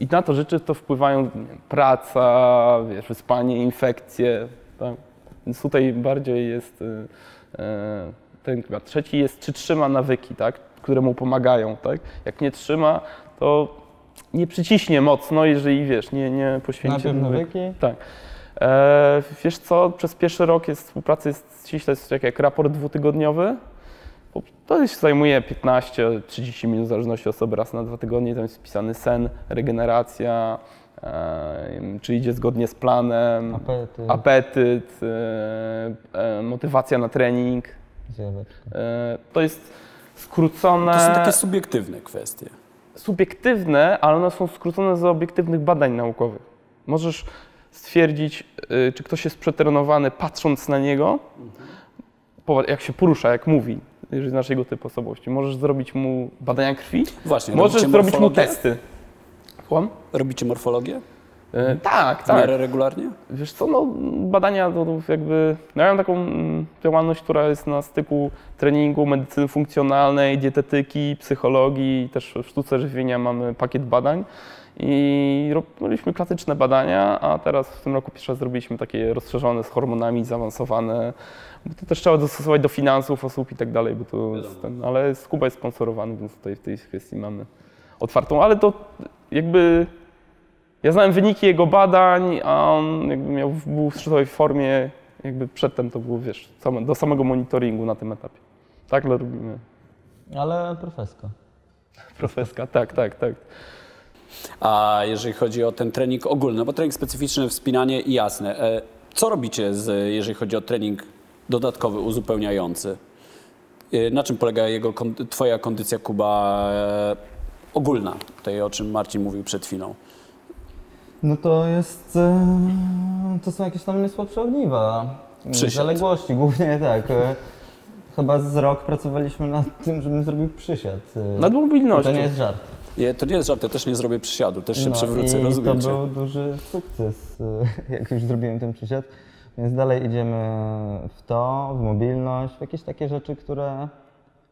i na to rzeczy to wpływają wiem, praca, wiesz, wyspanie, infekcje, tak? Więc tutaj bardziej jest e, e, ten chyba trzeci jest, czy trzyma nawyki, tak? Które mu pomagają, tak? Jak nie trzyma, to nie przyciśnie mocno, jeżeli wiesz, nie, nie poświęci Najpierw nawyku. nawyki, Tak. E, wiesz co, przez pierwszy rok jest współpracy jest ściśle jest tak jak raport dwutygodniowy. To się zajmuje 15-30 minut w zależności od osoby raz na dwa tygodnie. Tam jest wpisany sen, regeneracja, e, czy idzie zgodnie z planem, apetyt, apetyt, e, e, motywacja na trening. E, to jest skrócone To są takie subiektywne kwestie. subiektywne, ale one są skrócone z obiektywnych badań naukowych. Możesz stwierdzić, y, czy ktoś jest przetrenowany patrząc na niego, jak się porusza, jak mówi, jeżeli znasz jego typ osobowości. Możesz zrobić mu badania krwi, Właśnie, możesz zrobić mu testy. Słucham? Robicie morfologię? Y, Tak, W tak. miarę regularnie? Wiesz co, no, badania to, to jakby. No ja mam taką działalność, która jest na styku treningu, medycyny funkcjonalnej, dietetyki, psychologii, też w sztuce żywienia mamy pakiet badań. I robiliśmy klasyczne badania, a teraz w tym roku pierwszy raz zrobiliśmy takie rozszerzone z hormonami, zaawansowane, bo to też trzeba dostosować do finansów osób i tak dalej, bo to jest ten, ale Skuba jest sponsorowany, więc tutaj w tej kwestii mamy otwartą, ale to jakby ja znałem wyniki jego badań, a on jakby miał, był w szczytowej formie, jakby przedtem to było, wiesz, same, do samego monitoringu na tym etapie. Tak, ale robimy. Ale profeska. Profeska, tak, tak, tak. A jeżeli chodzi o ten trening ogólny, no bo trening specyficzny, wspinanie i jasne. E, Co robicie, z, jeżeli chodzi o trening dodatkowy, uzupełniający? E, Na czym polega jego, twoja kondycja, Kuba, e, ogólna? Tej, o czym Marcin mówił przed chwilą. No to jest. e, To są jakieś tam niesłabsze ogniwa. Przysiad. Zaległości, głównie tak. e, Chyba z rok pracowaliśmy nad tym, żebym zrobił przysiad. Nad mobilnością. To nie jest żart. Nie, to nie jest żart, ja też nie zrobię przysiadu, też się No przewrócę, I rozumiem to cię. był duży sukces, jak już zrobiłem ten przysiad. Więc dalej idziemy w to, w mobilność, w jakieś takie rzeczy, które,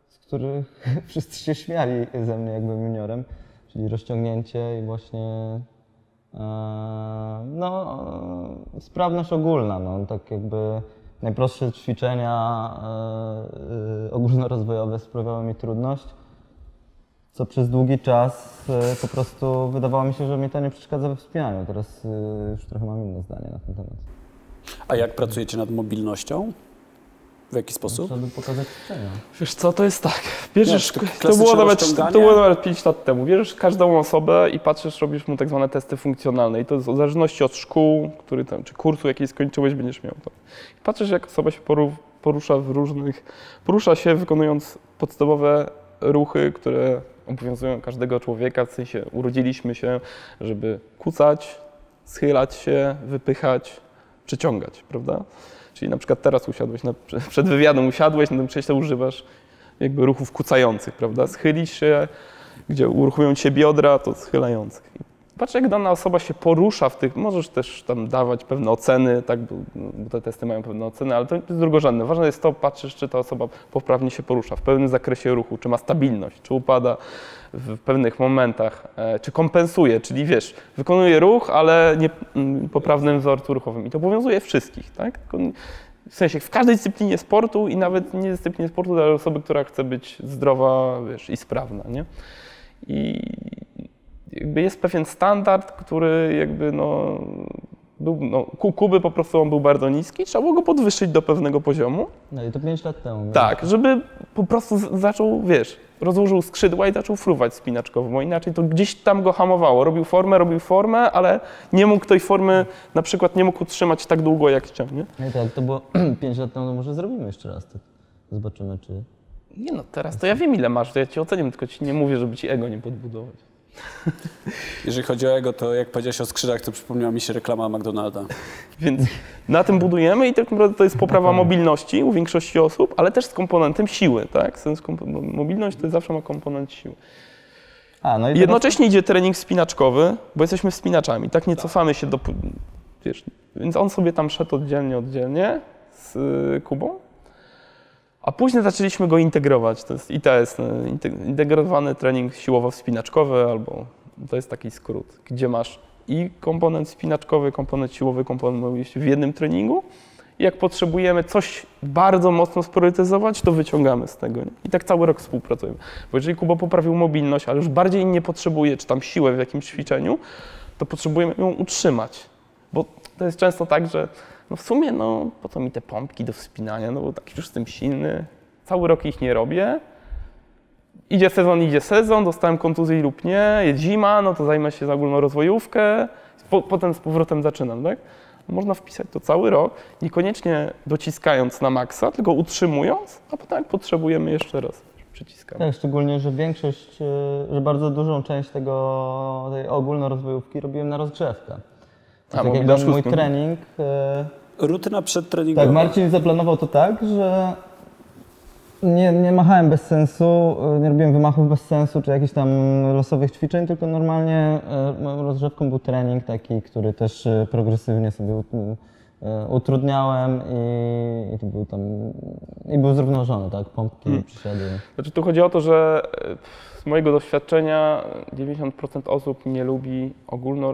z których wszyscy się śmiali ze mnie, jak juniorem. Czyli rozciągnięcie i właśnie e, no, sprawność ogólna. No, tak jakby najprostsze ćwiczenia e, e, ogólnorozwojowe sprawiały mi trudność co przez długi czas po prostu wydawało mi się, że mi to nie przeszkadza we wspinaniu. Teraz już trochę mam inne zdanie na ten temat. A jak pracujecie nad mobilnością? W jaki sposób? Trzeba by pokazać ćwiczenia. Wiesz co, to jest tak. Bierzesz, Nie, to to, było nawet, to było nawet 5 lat temu. Bierzesz każdą osobę i patrzysz, robisz mu tak zwane testy funkcjonalne. I to jest w zależności od szkół, który tam, czy kursu jakiej skończyłeś, będziesz miał to. I patrzysz, jak osoba się poru- porusza w różnych, porusza się wykonując podstawowe ruchy, które obowiązują każdego człowieka, w sensie urodziliśmy się, żeby kucać, schylać się, wypychać, przyciągać, prawda? Czyli na przykład teraz usiadłeś, na, przed wywiadem usiadłeś, na tym krześle używasz jakby ruchów kucających, prawda? Schylisz się, gdzie uruchomią się biodra, to schylających. Patrz, jak dana osoba się porusza w tych, możesz też tam dawać pewne oceny, tak, bo, bo te testy mają pewne oceny, ale to jest drugorzędne. Ważne jest to, patrzysz, czy ta osoba poprawnie się porusza, w pełnym zakresie ruchu, czy ma stabilność, czy upada w pewnych momentach, e, czy kompensuje, czyli wiesz, wykonuje ruch, ale nie mm, poprawnym wzorcu ruchowym. I to obowiązuje wszystkich, tak? W sensie w każdej dyscyplinie sportu i nawet nie dyscyplinie sportu dla osoby, która chce być zdrowa wiesz, i sprawna, nie? I jest pewien standard, który jakby no, był, no, ku- Kuby po prostu on był bardzo niski, trzeba było go podwyższyć do pewnego poziomu. No i to 5 lat temu. miałem. Tak, żeby po prostu zaczął, wiesz, rozłożył skrzydła i zaczął fruwać spinaczkowo, bo inaczej to gdzieś tam go hamowało. Robił formę, robił formę, ale nie mógł tej formy, na przykład nie mógł utrzymać tak długo jak chciał, nie? No i tak, to było 5 lat temu, to może zrobimy jeszcze raz tak. Zobaczymy, czy... Nie no, teraz to ja wiem ile masz, to ja ci oceniam, tylko ci nie mówię, żeby ci ego nie podbudować. Jeżeli chodzi o ego, to jak powiedziałeś o skrzydłach, to przypomniała mi się reklama McDonalda. Więc na tym budujemy i tak naprawdę to jest poprawa mobilności u większości osób, ale też z komponentem siły, tak? Sens mobilność to zawsze ma komponent siły. A, no i I teraz- jednocześnie idzie trening spinaczkowy, bo jesteśmy wspinaczami, tak? Nie cofamy się do... Wiesz, więc on sobie tam szedł oddzielnie, oddzielnie z y, Kubą, a później zaczęliśmy go integrować. To jest ITS, inte- integrowany trening siłowo-wspinaczkowy, albo to jest taki skrót, gdzie masz i komponent spinaczkowy, komponent siłowy, komponent w jednym treningu. I jak potrzebujemy coś bardzo mocno spriorytetyzować, to wyciągamy z tego. Nie? I tak cały rok współpracujemy. Bo jeżeli Kuba poprawił mobilność, ale już bardziej nie potrzebuje, czy tam siłę w jakimś ćwiczeniu, to potrzebujemy ją utrzymać. Bo to jest często tak, że no w sumie, no po co mi te pompki do wspinania, no bo tak już jestem silny, cały rok ich nie robię. Idzie sezon, idzie sezon, dostałem kontuzję lub nie, jest zima, no to zajmę się za ogólną rozwojówkę, po, potem z powrotem zaczynam, tak? Można wpisać to cały rok, niekoniecznie dociskając na maksa, tylko utrzymując, a potem jak potrzebujemy jeszcze raz przyciskamy. Tak, szczególnie, że większość, e, że bardzo dużą część tego, tej ogólnorozwojówki robiłem na rozgrzewkę. A, tak mój trening. Rutyna przedtreningowa. Tak, Marcin zaplanował to tak, że nie, nie machałem bez sensu, nie robiłem wymachów bez sensu, czy jakichś tam losowych ćwiczeń, tylko normalnie e, moją rozgrzewką był trening taki, który też e, progresywnie sobie e, utrudniałem i, i to był tam, i był zrównoważony, tak, pompki, Hmm. przysiady. Znaczy tu chodzi o to, że z mojego doświadczenia 90% osób nie lubi ogólno...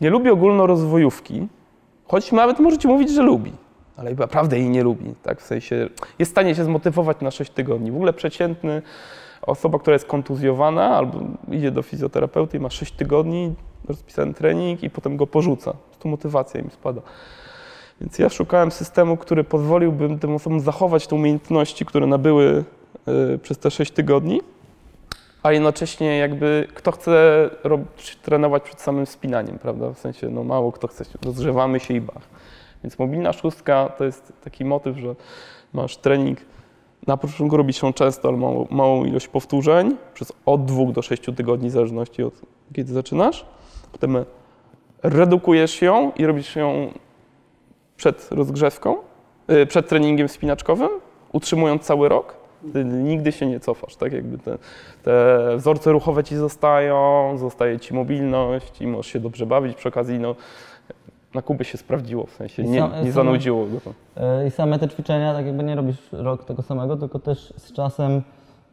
Nie lubi ogólnorozwojówki, choć nawet możecie mówić, że lubi, ale naprawdę jej nie lubi, tak? W sensie jest w stanie się zmotywować na 6 tygodni. W ogóle przeciętny osoba, która jest kontuzjowana albo idzie do fizjoterapeuty i ma 6 tygodni, rozpisany trening i potem go porzuca. Tu motywacja im spada. Więc ja szukałem systemu, który pozwoliłby tym osobom zachować te umiejętności, które nabyły y, przez te 6 tygodni, a jednocześnie jakby kto chce robić, trenować przed samym spinaniem, prawda? W sensie no mało kto chce, rozgrzewamy się i bach. Więc mobilna szóstka to jest taki motyw, że masz trening, na początku robisz ją często, ale małą, małą ilość powtórzeń, przez od 2 do 6 tygodni, w zależności od kiedy zaczynasz. Potem redukujesz ją i robisz ją przed rozgrzewką, y, przed treningiem spinaczkowym, utrzymując cały rok, ty nigdy się nie cofasz, tak jakby te, te wzorce ruchowe ci zostają, zostaje ci mobilność i możesz się dobrze bawić. Przy okazji, no, na Kubie się sprawdziło, w sensie nie, sam- nie zanudziło go to. E, I same te ćwiczenia, tak jakby nie robisz rok tego samego, tylko też z czasem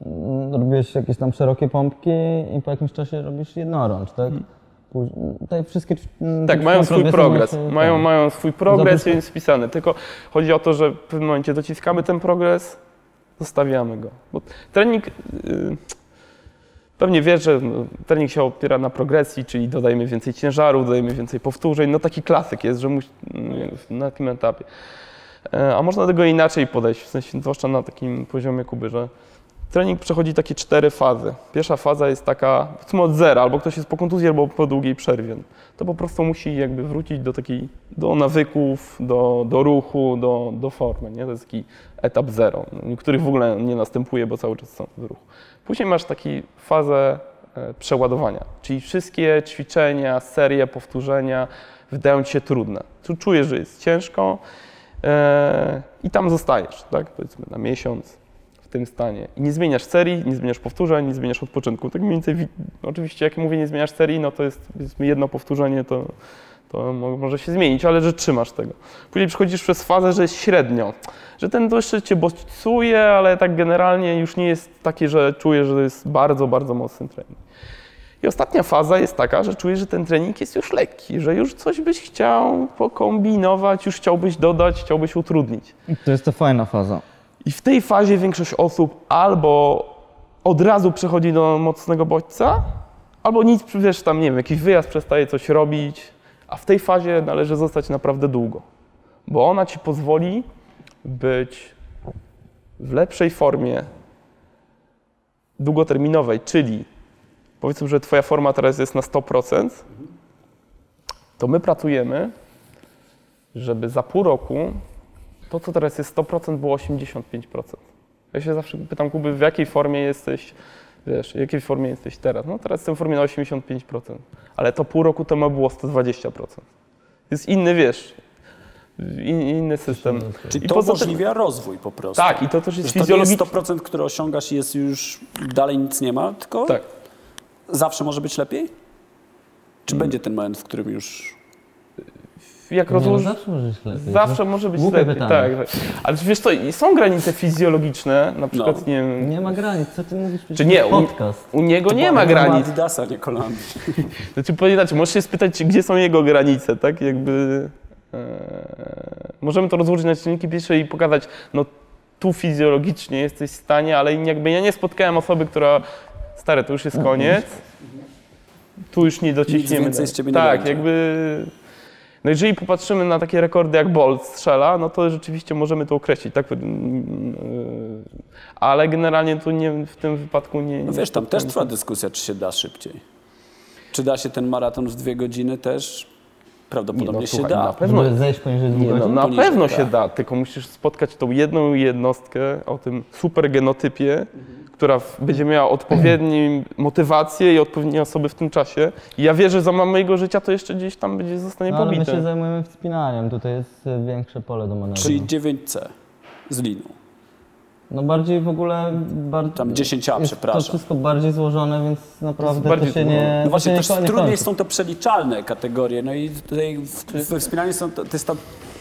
mm, robisz jakieś tam szerokie pompki i po jakimś czasie robisz jednorącz, tak? Później, te wszystkie Tak, te mają swój progres. Mają, tak. mają swój progres i jest wpisany. Tylko chodzi o to, że w pewnym momencie dociskamy ten progres, zostawiamy go. Bo trening, yy, pewnie wiesz, że no, trening się opiera na progresji, czyli dodajemy więcej ciężaru, dodajemy więcej powtórzeń. No taki klasyk jest, że musi, yy, na tym etapie. E, A można do tego inaczej podejść, w sensie zwłaszcza na takim poziomie Kuby, że trening przechodzi takie cztery fazy. Pierwsza faza jest taka, powiedzmy od zera, albo ktoś jest po kontuzji, albo po długiej przerwie. To po prostu musi jakby wrócić do takiej, do nawyków, do, do ruchu, do, do formy, nie? To jest taki etap zero. Niektórych w ogóle nie następuje, bo cały czas są w ruchu. Później masz taką fazę e, przeładowania, czyli wszystkie ćwiczenia, serie, powtórzenia wydają ci się trudne. Czujesz, że jest ciężko e, i tam zostajesz, tak? Powiedzmy na miesiąc tym stanie. I nie zmieniasz serii, nie zmieniasz powtórzeń, nie zmieniasz odpoczynku. Tak mniej więcej, wi- oczywiście jak mówię nie zmieniasz serii, no to jest jedno powtórzenie, to, to mo- może się zmienić, ale że trzymasz tego. Później przechodzisz przez fazę, że jest średnio, że ten to jeszcze cię bodźcuje, ale tak generalnie już nie jest takie, że czujesz, że to jest bardzo, bardzo mocny trening. I ostatnia faza jest taka, że czujesz, że ten trening jest już lekki, że już coś byś chciał pokombinować, już chciałbyś dodać, chciałbyś utrudnić. To jest to fajna faza. I w tej fazie większość osób albo od razu przechodzi do mocnego bodźca, albo nic, wiesz, tam, nie wiem, jakiś wyjazd przestaje coś robić, a w tej fazie należy zostać naprawdę długo, bo ona ci pozwoli być w lepszej formie długoterminowej, czyli powiedzmy, że twoja forma teraz jest na 100%, to my pracujemy, żeby za pół roku to, co teraz jest 100%, było 85%. Ja się zawsze pytam Kuby, w jakiej formie jesteś, wiesz, w jakiej formie jesteś teraz? No teraz jestem w formie na 85%, ale to pół roku temu było 120%. Jest inny, wiesz, in, inny system. Czyli I to poza tym- umożliwia rozwój po prostu. Tak, i to też jest Że to jest fizjologiczne. 100%, które osiągasz jest już dalej nic nie ma, tylko Tak. zawsze może być lepiej? Czy będzie ten moment, w którym już... Jak Nie, no rozłożysz... zawsze możesz lepiej. Zawsze może być Głupie lepiej. pytanie. Tak, tak. Ale wiesz co, są granice fizjologiczne, na przykład, nie wiem, Nie ma granic, co ty mówisz? Czy nie, u- podcast. u niego nie To ma była granic. Adidasa, nie Kolumbii. Znaczy, powiem inaczej, możesz się spytać, gdzie są jego granice, tak? Jakby. E, możemy to rozłożyć na czynniki pierwsze i pokazać, no tu fizjologicznie jesteś w stanie, ale jakby ja nie spotkałem osoby, która. Stary, to już jest koniec. Tu już nie dociśniemy. więcej z ciebie nie tak, będzie. jakby. No jeżeli popatrzymy na takie rekordy jak Bolt strzela, no to rzeczywiście możemy to określić, tak? Mm, e, Ale generalnie tu nie, w tym wypadku nie. No wiesz, tam też trwa dyskusja, czy się da szybciej. Czy da się ten maraton w dwie godziny też? Prawdopodobnie no, się da. na pewno. Żeby zejść poniżej dwóch Nie, no, na Poniżej, pewno tak. się da, tylko musisz spotkać tą jedną jednostkę o tym super genotypie, która będzie miała odpowiednią motywację i odpowiednie osoby w tym czasie. I ja wierzę, że za mojego życia to jeszcze gdzieś tam będzie zostanie No, ale my pobite. się zajmujemy wspinaniem, tutaj jest y, większe pole do manewru. Czyli 9C z liną. No bardziej w ogóle... Bar... Tam 10A, jest to przepraszam. wszystko bardziej złożone, więc naprawdę to, bardziej się złożone. nie No właśnie, to też nie, nie trudniej są to przeliczalne kategorie. No i tutaj w, we wspinaniu są to, to jest ta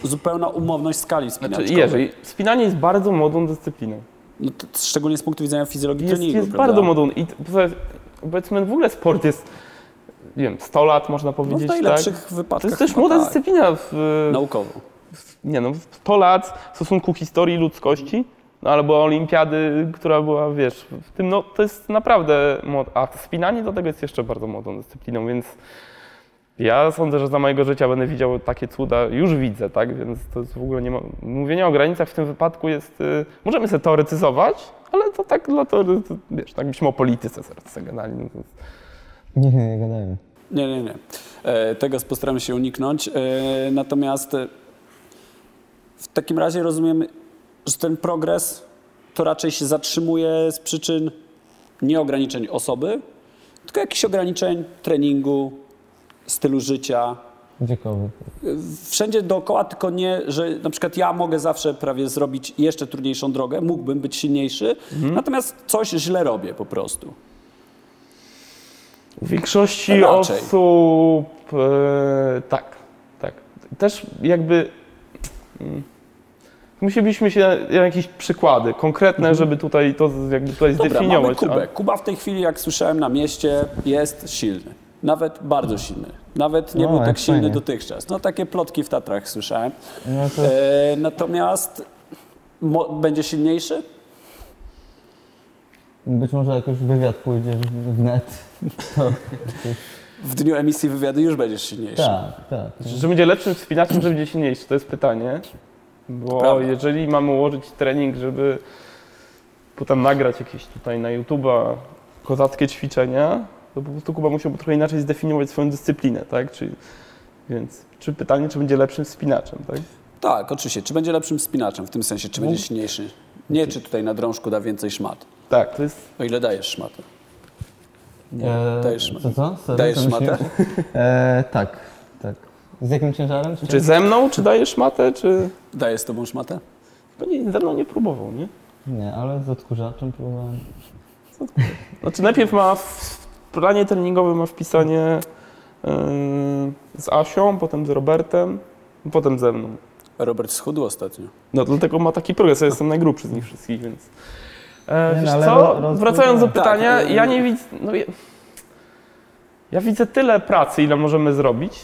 zupełna umowność skali Znaczy, wspinaczkowej. Jerzy, wspinanie jest bardzo młodą dyscypliną. No to, szczególnie z punktu widzenia fizjologii Jest, treningu. jest prawda? bardzo młodą. I powiedzmy, w ogóle sport jest, nie wiem, 100 lat można No, powiedzieć, w tak? najlepszych To wypadkach. jest też młoda tak. dyscyplina w, Naukowo. nie no, 100 lat w stosunku historii ludzkości, no albo olimpiady, która była, wiesz, w tym, no to jest naprawdę, młod- a spinanie do tego jest jeszcze bardzo młodą dyscypliną, więc ja sądzę, że za mojego życia będę widział takie cuda, już widzę, tak, więc to jest w ogóle nie ma, mówienie o granicach w tym wypadku jest, y, możemy sobie teoretyzować, ale to tak dla teory, to, wiesz, tak byśmy o polityce sobie gadali, no to jest, Nie, nie, nie gadajmy. Nie, nie, nie. E, tego postaramy się uniknąć. E, natomiast e, w takim razie rozumiem, że ten progres to raczej się zatrzymuje z przyczyn nie ograniczeń osoby, tylko jakichś ograniczeń treningu, stylu życia. Wiekowy. Wszędzie dookoła, tylko nie, że na przykład ja mogę zawsze prawie zrobić jeszcze trudniejszą drogę, mógłbym być silniejszy, natomiast coś źle robię po prostu. W większości Raczej. osób e, tak, tak. Też jakby mm, musielibyśmy się na jakieś przykłady konkretne, żeby tutaj to jakby tutaj Dobra, mamy zdefiniować. Kubę. Kuba w tej chwili, jak słyszałem na mieście, jest silny. Nawet bardzo silny. Nawet nie O, był tak silny fajnie. dotychczas. No takie plotki w Tatrach słyszałem. No to E, natomiast mo- będzie silniejszy? być może jakoś wywiad pójdzie w, w net. To, W dniu emisji wywiadu już będziesz silniejszy. tak, tak. Że będzie lepszym wspinaczem, że będzie silniejszy, to jest pytanie. Bo Prawda. jeżeli mamy ułożyć trening, żeby potem nagrać jakieś tutaj na YouTube'a kozackie ćwiczenia, to po prostu Kuba musiałby trochę inaczej zdefiniować swoją dyscyplinę, tak? Czyli, więc czy pytanie, czy będzie lepszym wspinaczem, tak? Tak, oczywiście. Czy będzie lepszym spinaczem? W tym sensie, czy będzie silniejszy? Nie, czy tutaj na drążku da więcej szmat. Tak, to jest O ile dajesz szmatę. E, dajesz szmatę. Co, co? Serio? Dajesz To szmatę? myślisz? E, tak, tak. Z jakim ciężarem? Czy Czy ze mną, czy dajesz matę, czy... Daję z tobą szmatę? No nie, ze mną nie próbował, nie? Nie, ale z odkurzaczem próbowałem. Znaczy najpierw ma w planie treningowym ma wpisanie yy, z Asią, potem z Robertem, potem ze mną. Robert schudł ostatnio. No dlatego ma taki progres, ja jestem najgrubszy z nich wszystkich, więc... E, Nie, no, wiesz co, wracając do pytania, Tak, ja no. nie widzę... No, ja, ja widzę tyle pracy, ile możemy zrobić,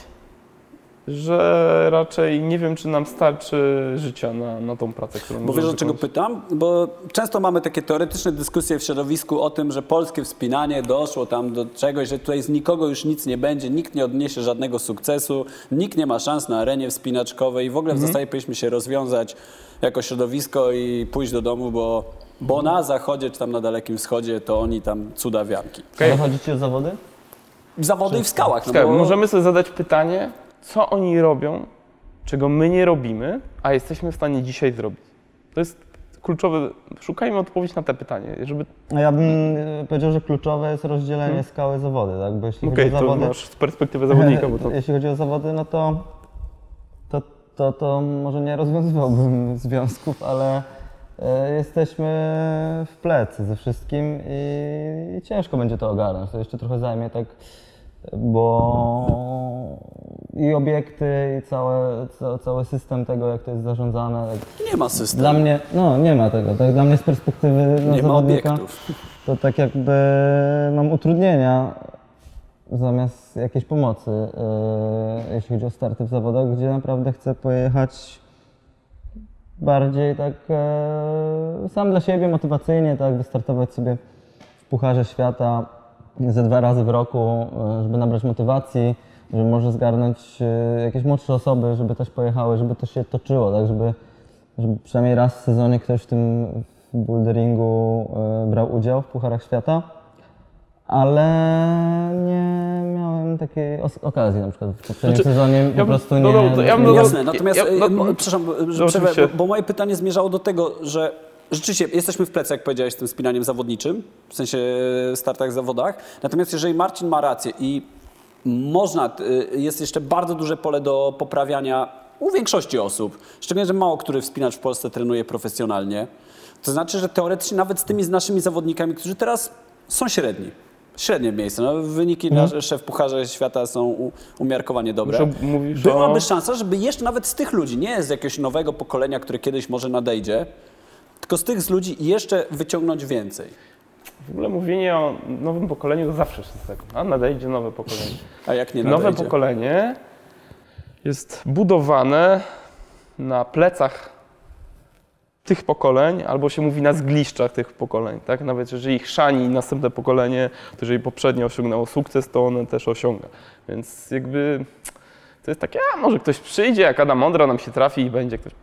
że raczej nie wiem, czy nam starczy życia na, na tą pracę, którą Bo wiesz, dlaczego pytam? Bo często mamy takie teoretyczne dyskusje w środowisku o tym, że polskie wspinanie doszło tam do czegoś, że tutaj z nikogo już nic nie będzie, nikt nie odniesie żadnego sukcesu, nikt nie ma szans na arenie wspinaczkowej i w ogóle w zasadzie powinniśmy się rozwiązać jako środowisko i pójść do domu, bo, bo na zachodzie czy tam na Dalekim Wschodzie to oni tam cudawianki. Okej. Ale chodzi ci o zawody? Zawody i w skałach. No bo Możemy sobie zadać pytanie, co oni robią, czego my nie robimy, a jesteśmy w stanie dzisiaj zrobić. To jest kluczowe. Szukajmy odpowiedzi na te pytanie, żeby. No ja bym e, powiedział, że kluczowe jest rozdzielenie skały zawody, tak? Bo jeśli Okej, chodzi o to zawody, masz z perspektywy zawodnika, bo to. jeśli chodzi o zawody, no to, to, to, to może nie rozwiązywałbym związków, ale e, jesteśmy w plecy ze wszystkim i, i ciężko będzie to ogarnąć. To jeszcze trochę zajmie tak, bo i obiekty, i całe, ca, cały system tego, jak to jest zarządzane. Nie ma systemu, Dla mnie, no nie ma tego, tak? Dla mnie z perspektywy no, nie zawodnika to tak jakby mam utrudnienia zamiast jakiejś pomocy, yy, jeśli chodzi o starty w zawodach, gdzie naprawdę chcę pojechać bardziej tak e, sam dla siebie, motywacyjnie, tak, wystartować sobie w Pucharze Świata ze dwa razy w roku, e, żeby nabrać motywacji, żeby może zgarnąć e, jakieś młodsze osoby, żeby też pojechały, żeby to się toczyło, tak, żeby, żeby przynajmniej raz w sezonie ktoś w tym boulderingu e, brał udział w Pucharach Świata, ale nie miałem takiej okazji na przykład w poprzednim Znaczy, sezonie ja po bym prostu dodał- nie... ja bym nie- dodał- Jasne, natomiast, Ja- no- przepraszam, no, bo, bo moje pytanie zmierzało do tego, że rzeczywiście jesteśmy w plecy, jak powiedziałeś, z tym spinaniem zawodniczym, w sensie startach, zawodach. Natomiast jeżeli Marcin ma rację i można, y, jest jeszcze bardzo duże pole do poprawiania u większości osób, szczególnie, że mało który wspinacz w Polsce trenuje profesjonalnie, to znaczy, że teoretycznie nawet z tymi z naszymi zawodnikami, którzy teraz są średni, średnie miejsce, no, wyniki na szef Pucharze Świata są umiarkowanie dobre. Mówisz Byłaby o- szansa, żeby jeszcze nawet z tych ludzi, nie z jakiegoś nowego pokolenia, które kiedyś może nadejdzie, tylko z tych z ludzi jeszcze wyciągnąć więcej. W ogóle mówienie o nowym pokoleniu to zawsze jest tego. A nadejdzie nowe pokolenie. A jak nie nadejdzie? Nowe pokolenie jest budowane na plecach tych pokoleń, albo się mówi na zgliszczach tych pokoleń. Tak? Nawet jeżeli chrzani następne pokolenie, to jeżeli poprzednie osiągnęło sukces, to one też osiąga. Więc jakby to jest takie, a może ktoś przyjdzie, jak Adam Mądra nam się trafi i będzie ktoś.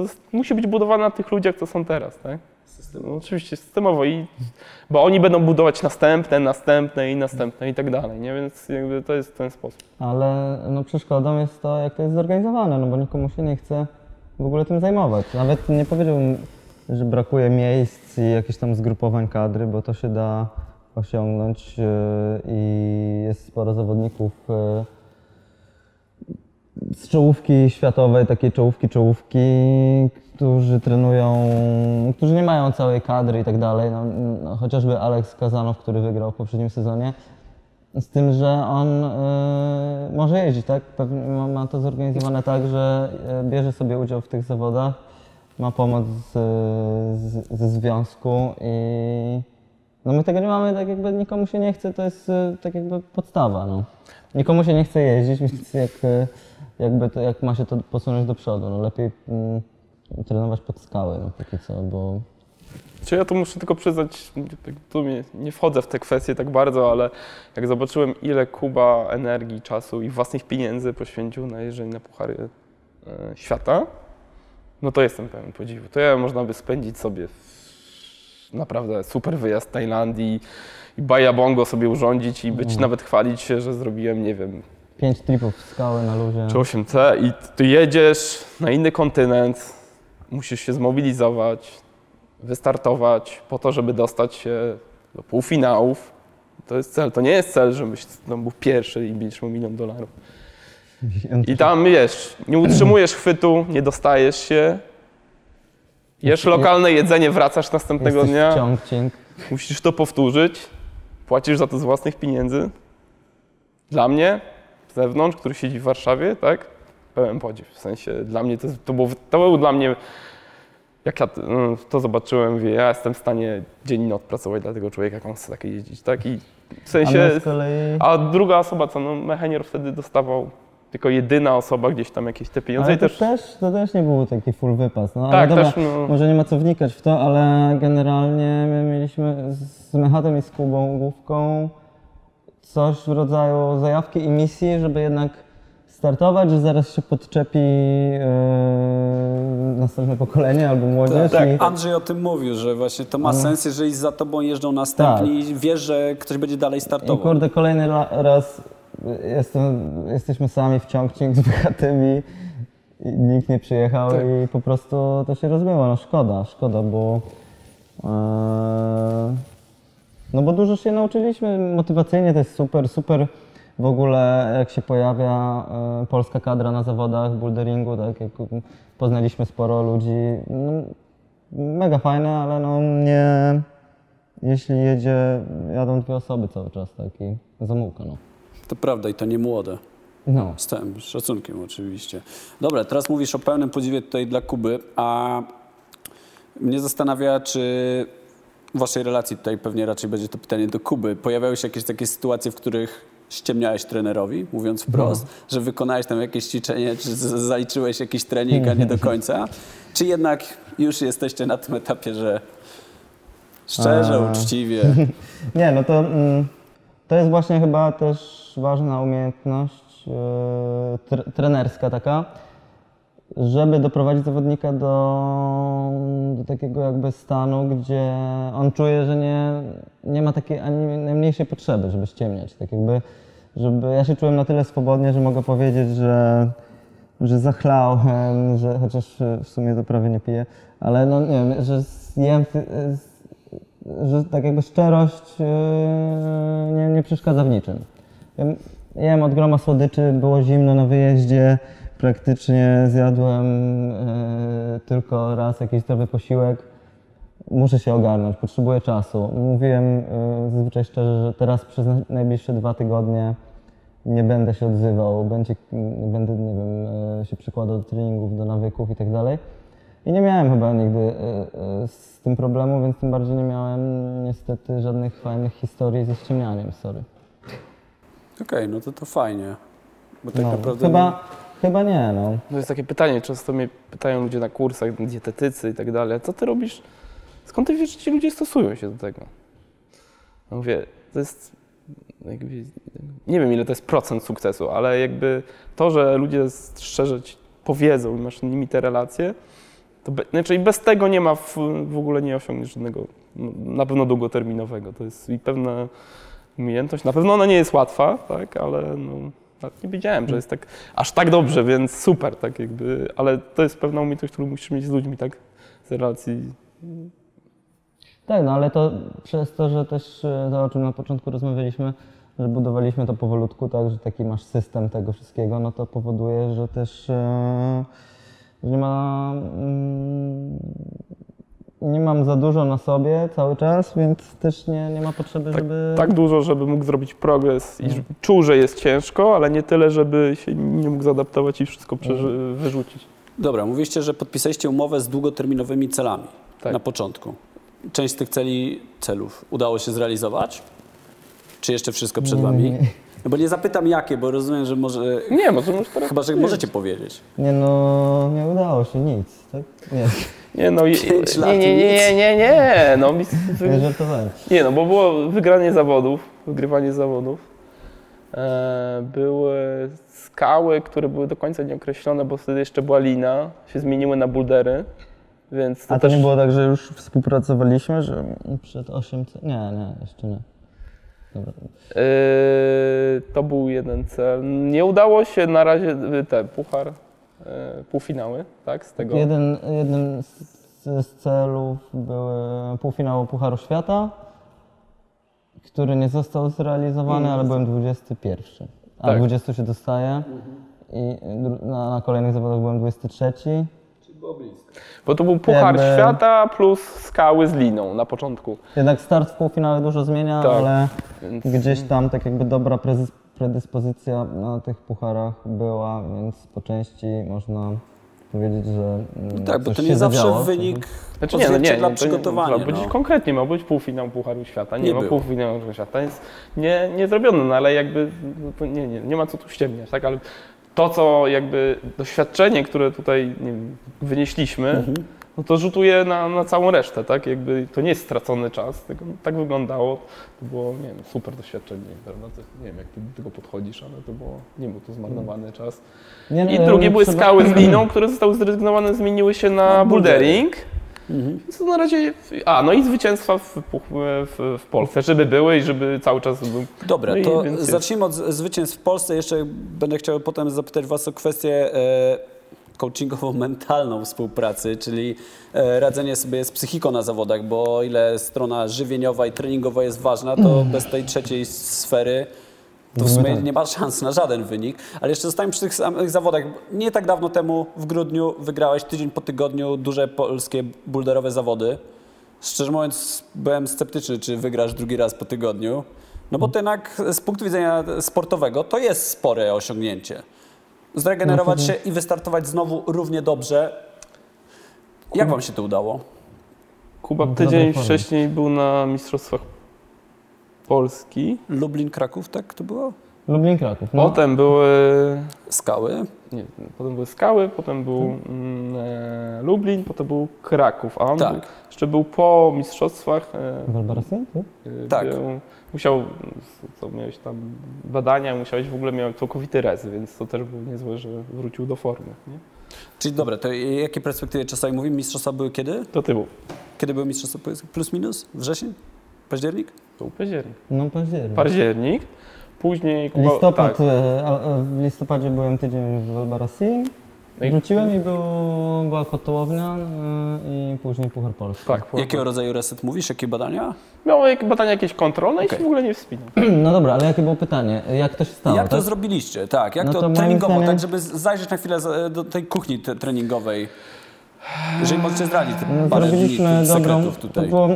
To jest, musi być budowane na tych ludziach, co są teraz. Tak? No, oczywiście systemowo, i, bo oni będą budować następne, następne i następne i tak dalej, nie? więc jakby to jest ten sposób. Ale no przeszkodą jest to, jak to jest zorganizowane, no bo nikomu się nie chce w ogóle tym zajmować. Nawet nie powiedziałbym, że brakuje miejsc i jakichś tam zgrupowań kadry, bo to się da osiągnąć yy, i jest sporo zawodników yy, z czołówki światowej, takiej czołówki, czołówki, którzy trenują, którzy nie mają całej kadry i tak dalej. No, no, chociażby Alex Kazanow, który wygrał w poprzednim sezonie. Z tym, że on y, może jeździć, tak? Pewnie ma, to zorganizowane tak, że y, bierze sobie udział w tych zawodach, ma pomoc z, z, ze związku i no my tego nie mamy, tak jakby nikomu się nie chce, to jest y, tak jakby podstawa, no. Nikomu się nie chce jeździć, więc jak, y, jakby to, jak ma się to posunąć do przodu, no lepiej mm, trenować pod skały, no póki co, bo Czy ja to muszę tylko przyznać, tak tu mnie, nie wchodzę w te kwestie tak bardzo, ale jak zobaczyłem ile Kuba energii, czasu i własnych pieniędzy poświęcił na jeżdżenie na Puchary e, Świata, no to jestem pełen podziwu. To ja można by spędzić sobie naprawdę super wyjazd w Tajlandii i Baja Bongo sobie urządzić i być nawet chwalić się, że zrobiłem, nie wiem, pięć tripów w skały na luzie. czy 8C i ty jedziesz na inny kontynent, musisz się zmobilizować, wystartować po to, żeby dostać się do półfinałów. To jest cel. To nie jest cel, żebyś tam był pierwszy i będziesz miał milion dolarów. I tam, wiesz, nie utrzymujesz chwytu, nie dostajesz się, jesz lokalne jedzenie, wracasz następnego Jesteś dnia, musisz to powtórzyć, płacisz za to z własnych pieniędzy. Dla mnie, z zewnątrz, który siedzi w Warszawie, tak, pełen podziw. W sensie dla mnie to, to, było, to był dla mnie, jak ja to, no, zobaczyłem, mówię, ja jestem w stanie dzień i noc pracować dla tego człowieka, jak on chce takie jeździć, tak, i w sensie, z kolei... a druga osoba, co, no, mechanior wtedy dostawał tylko jedyna osoba gdzieś tam jakieś te pieniądze Ale to też, też, to też nie był taki full wypas. No, ale tak, dobra, też, no, może nie ma co wnikać w to, ale generalnie my mieliśmy z Mechatem i z Kubą Główką coś w rodzaju zajawki i misji, żeby jednak startować, że zaraz się podczepi yy, następne pokolenie albo młodzież. Tak, i, Andrzej o tym mówił, że właśnie to ma sens, jeżeli za tobą jeżdżą następni i wiesz, że ktoś będzie dalej I startował. kurde, kolejny raz jestem, jesteśmy sami w ciągnik z bogatymi i nikt nie przyjechał Tak. i po prostu to się rozmyło. No szkoda, szkoda, bo e, no bo dużo się nauczyliśmy motywacyjnie, to jest super, super w ogóle jak się pojawia e, polska kadra na zawodach boulderingu, tak jak poznaliśmy sporo ludzi, no, mega fajne, ale no nie, jeśli jedzie, jadą dwie osoby cały czas, tak i zamułka, no. To prawda i to nie młode. No. Z tym szacunkiem oczywiście. Dobra, teraz mówisz o pełnym podziwie tutaj dla Kuby, a mnie zastanawia, czy w waszej relacji, tutaj pewnie raczej będzie to pytanie do Kuby, pojawiały się jakieś takie sytuacje, w których ściemniałeś trenerowi, mówiąc wprost, że wykonałeś tam jakieś ćwiczenie, czy zaliczyłeś jakiś trening, a nie do końca, czy jednak już jesteście na tym etapie, że szczerze, A. uczciwie, Nie, no to, mm, to jest właśnie chyba też ważna umiejętność yy, tre- trenerska taka, żeby doprowadzić zawodnika do, do takiego jakby stanu, gdzie on czuje, że nie, nie ma takiej ani najmniejszej potrzeby, żeby ściemniać. Tak jakby, żeby ja się czułem na tyle swobodnie, że mogę powiedzieć, że że zachlałem, że chociaż w sumie to prawie nie piję, ale no nie wiem, że zjem, że tak jakby szczerość e, nie, nie przeszkadza w niczym. Jem od groma słodyczy, było zimno na wyjeździe, praktycznie zjadłem e, tylko raz jakiś zdrowy posiłek. Muszę się ogarnąć, potrzebuję czasu. Mówiłem e, zazwyczaj szczerze, że teraz przez na- najbliższe dwa tygodnie nie będę się odzywał, będzie, będę, nie wiem, e, się przykładał do treningów, do nawyków i tak dalej. I nie miałem chyba nigdy z tym problemu, więc tym bardziej nie miałem niestety żadnych fajnych historii ze ściemnianiem, sorry. Okej, no to to fajnie. Bo tak No, naprawdę... chyba, chyba nie, no. To jest takie pytanie, często mnie pytają ludzie na kursach, dietetycy i tak dalej, co ty robisz, skąd ty wiesz, że ci ludzie stosują się do tego? Ja mówię, to jest, jakby, nie wiem ile to jest procent sukcesu, ale jakby to, że ludzie szczerze ci powiedzą i masz z nimi te relacje, to be, znaczy bez tego nie ma, w, w ogóle nie osiągniesz żadnego, no, na pewno długoterminowego. To jest i pewna umiejętność, na pewno ona nie jest łatwa, tak, ale no, nawet nie wiedziałem, że jest tak, aż tak dobrze, więc super, tak jakby, ale to jest pewna umiejętność, którą musisz mieć z ludźmi, tak, z relacji. Tak, no ale to przez to, że też e, to, o czym na początku rozmawialiśmy, że budowaliśmy to powolutku, tak, że taki masz system tego wszystkiego, no to powoduje, że też e, że nie ma. Mm, nie mam za dużo na sobie cały czas, więc też nie, nie ma potrzeby, Tak, żeby. tak dużo, żeby mógł zrobić progres i żeby czuł, że jest ciężko, ale nie tyle, żeby się nie mógł zaadaptować i wszystko przeży- wyrzucić. Dobra, mówiliście, że podpisaliście umowę z długoterminowymi celami Tak. na początku. Część z tych celi, celów udało się zrealizować? Czy jeszcze wszystko przed wami? No bo nie zapytam jakie, bo rozumiem, że może... Nie, może już teraz... Chyba, że możecie powiedzieć. Nie no, nie udało się nic, tak? Nie, Nie, no i... Pięć lat Nie, nie, nie, nie, nie, no mi- nie żartowałem. Nie, no bo było wygranie zawodów, wygrywanie zawodów. E, były skały, które były do końca nieokreślone, bo wtedy jeszcze była lina, się zmieniły na buldery, więc to A to też... nie było tak, że już współpracowaliśmy, że przed 8. Nie, nie, jeszcze nie. Dobra. E, to był jeden cel. Nie udało się na razie y, te puchar, e, półfinały, tak, z tego. Jeden, jednym z, z celów były półfinały Pucharu Świata, który nie został zrealizowany, ale byłem 21. A Tak. 20 się dostaje. I dru- na, na kolejnych zawodach byłem 23. Bo to był puchar Jakby- świata plus skały z liną na początku. Jednak start w półfinale dużo zmienia, Tak. ale Więc gdzieś tam tak jakby dobra prezys- predyspozycja na tych pucharach była, więc po części można powiedzieć, że mm, Tak, bo coś to się nie zawsze zadziało. wynik Znaczy nie, no nie, nie, to przygotowania. Nie, no. Konkretnie miał być półfinał Pucharu Świata, nie, Nie ma było. półfinału Pucharu Świata, jest nie, nie zrobione, no ale jakby no to nie, nie, nie ma co tu ściemniać, tak, ale to co jakby doświadczenie, które tutaj nie wiem, wynieśliśmy, Mhm. no to rzutuje na, na całą resztę, tak, jakby to nie jest stracony czas, tylko tak wyglądało, to było, nie wiem, super doświadczenie, prawda, nie wiem jak ty do tego podchodzisz, ale to było, nie był to zmarnowany czas. Nie, no, I drugie były skały z liną, które zostały zrezygnowane, zmieniły się na bouldering. Mhm. Więc na razie. A, no i zwycięstwa w, w, w Polsce, żeby były i żeby cały czas był. Dobra, No to więc zacznijmy od zwycięstw w Polsce. Jeszcze będę chciał potem zapytać Was o kwestię e, coachingową-mentalną współpracy, czyli e, radzenie sobie z psychiką na zawodach, bo o ile strona żywieniowa i treningowa jest ważna, to bez tej trzeciej sfery to w sumie nie ma szans na żaden wynik. Ale jeszcze zostałem przy tych samych zawodach. Nie tak dawno temu, w grudniu, wygrałeś tydzień po tygodniu duże polskie bulderowe zawody. Szczerze mówiąc, byłem sceptyczny, czy wygrasz drugi raz po tygodniu. No bo to jednak z punktu widzenia sportowego to jest spore osiągnięcie. Zregenerować się i wystartować znowu równie dobrze. Jak wam się to udało? Kuba tydzień wcześniej był na Mistrzostwach Polski. Lublin, Kraków, tak to było? Lublin Kraków. No. Potem były. Skały. Nie, potem były Skały, potem był mm, e, Lublin, potem był Kraków. A on Tak. był, jeszcze był po Mistrzostwach. E, Walbarasin? tak? Y, Tak. Był, musiał, co miałeś tam badania, musiałeś w ogóle miał całkowity rez, więc to też było niezłe, że wrócił do formy. Nie? Czyli dobra, to jakie perspektywy czasowe mówimy? Mistrzostwa były kiedy? To ty był. Kiedy były mistrzostwa? Plus minus? Wrzesień? Październik? To był październik. No październik. Październik, później Kuba, Listopad, tak, e, a w listopadzie byłem tydzień w Walbarasin, No i- Wróciłem i był, była kotołownia y, i później Puchar Polski. Tak, Jakiego rodzaju reset mówisz? Jakie badania? Miało jak- badania jakieś kontrolne i Okej. się w ogóle nie wspinał. No dobra, ale jakie było pytanie? Jak to się stało, jak to tak? zrobiliście? Tak, jak No to, to treningowo, zdaniem- tak żeby zajrzeć na chwilę do tej kuchni treningowej. Jeżeli możecie zdradzić No, parę dni dobrą, sekretów to tutaj. było,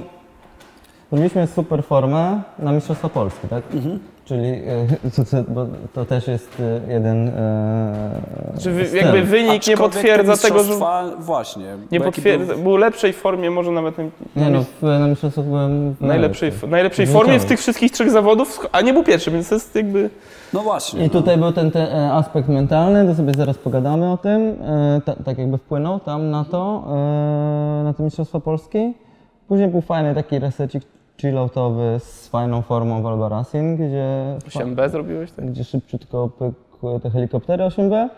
zrobiliśmy super formę na Mistrzostwa Polski, tak? Mhm. Czyli y, to, to, bo to też jest y, jeden e, Czy wy, styl. jakby wynik nie Aczkolwiek potwierdza te tego, że mistrzostwa- Właśnie. nie bo jaki potwierdza, był- był w lepszej formie, może nawet na, Nie no, w, na Mistrzostwach byłem w najlepszej, najlepszej. najlepszej formie z tych wszystkich trzech zawodów, a nie był pierwszy, więc to jest jakby... No właśnie. I tutaj był ten, ten e, aspekt mentalny, to sobie zaraz pogadamy o tym, e, ta, tak jakby wpłynął tam na to, e, na te Mistrzostwa Polski. Później był fajny taki resecik chilloutowy z fajną formą w Alba Racing, gdzie, 8B zrobiłeś, tak? gdzie szybciutko pykły te helikoptery 8B.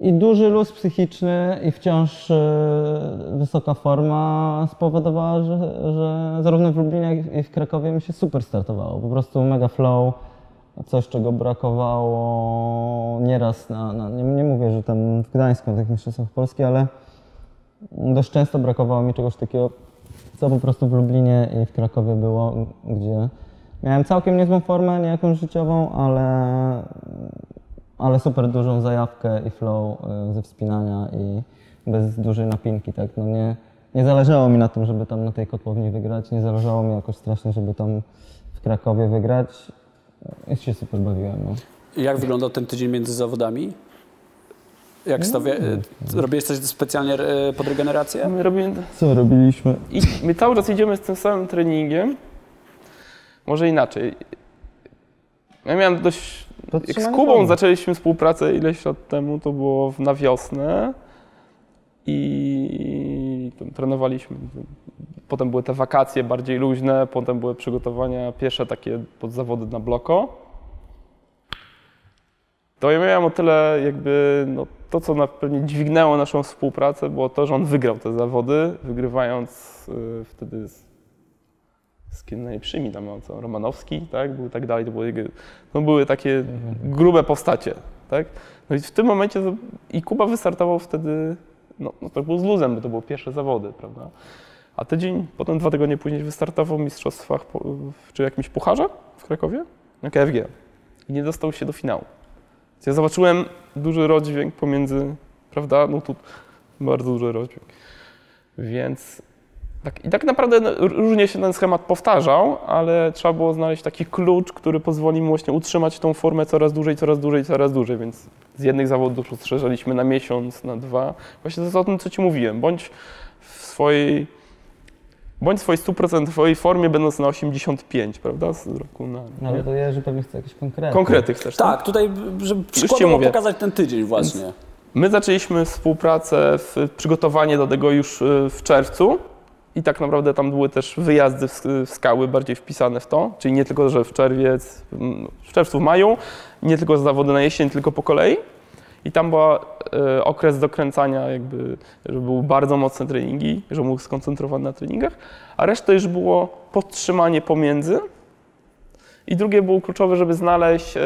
I duży luz psychiczny i wciąż e, wysoka forma spowodowała, że, że zarówno w Lublinie, jak i w Krakowie mi się super startowało. Po prostu mega flow, coś czego brakowało nieraz na, na nie, nie mówię, że tam w Gdańsku na tych mistrzostwach Polski, ale dość często brakowało mi czegoś takiego, co po prostu w Lublinie i w Krakowie było, gdzie miałem całkiem niezłą formę, nie jakąś życiową, ale ale super dużą zajawkę i flow y, ze wspinania i bez dużej napinki, tak, no nie, nie zależało mi na tym, żeby tam na tej kotłowni wygrać, nie zależało mi jakoś strasznie, żeby tam w Krakowie wygrać i się super bawiłem, no. Jak wyglądał ten tydzień między zawodami? Jak stawia... Mm. Robiłeś coś specjalnie e, pod regenerację? My robimy... Co robiliśmy? I my cały czas idziemy z tym samym treningiem. Może inaczej. Ja miałem dość. Jak z Kubą zaczęliśmy współpracę ileś lat temu, to było w- na wiosnę. I tam trenowaliśmy. Potem były te wakacje bardziej luźne, potem były przygotowania pierwsze takie pod zawody na bloko. To ja miałem o tyle jakby, no, to co na pewnie dźwignęło naszą współpracę było to, że on wygrał te zawody, wygrywając y, wtedy z, z kim najlepszymi, tam co, Romanowski, tak, był tak dalej, to były, jego- no, były takie grube postacie, tak. No i w tym momencie i Kuba wystartował wtedy, no, no to był z luzem, bo to były pierwsze zawody, prawda. A tydzień, potem dwa tygodnie później wystartował w mistrzostwach, czy jakimś pucharze w Krakowie, na KFG i nie dostał się do finału. Ja zobaczyłem duży rozdźwięk pomiędzy, prawda, no tu bardzo duży rozdźwięk. Więc tak, i tak naprawdę no, różnie się ten schemat powtarzał, ale trzeba było znaleźć taki klucz, który pozwoli mu właśnie utrzymać tą formę coraz dłużej, coraz dłużej, coraz dłużej, więc z jednych zawodów rozszerzaliśmy na miesiąc, na dwa. Właśnie to jest o tym, co Ci mówiłem. Bądź w swojej, bądź w swojej stuprocentowej formie, będąc na 85, prawda, z roku na... No, ale to Jerzy pewnie chce jakieś konkrety. Konkrety chcesz, Tak, tutaj, żeby przykładowo pokazać ten tydzień właśnie. My zaczęliśmy współpracę, w, przygotowanie do tego już y, w czerwcu i tak naprawdę tam były też wyjazdy w, skały bardziej wpisane w to, czyli nie tylko, że w czerwiec, w czerwcu, w maju, nie tylko zawody na jesień, tylko po kolei. I tam był okres dokręcania, jakby, że były bardzo mocne treningi, że mógł skoncentrowany na treningach, a reszta już było podtrzymanie pomiędzy. I drugie było kluczowe, żeby znaleźć, e,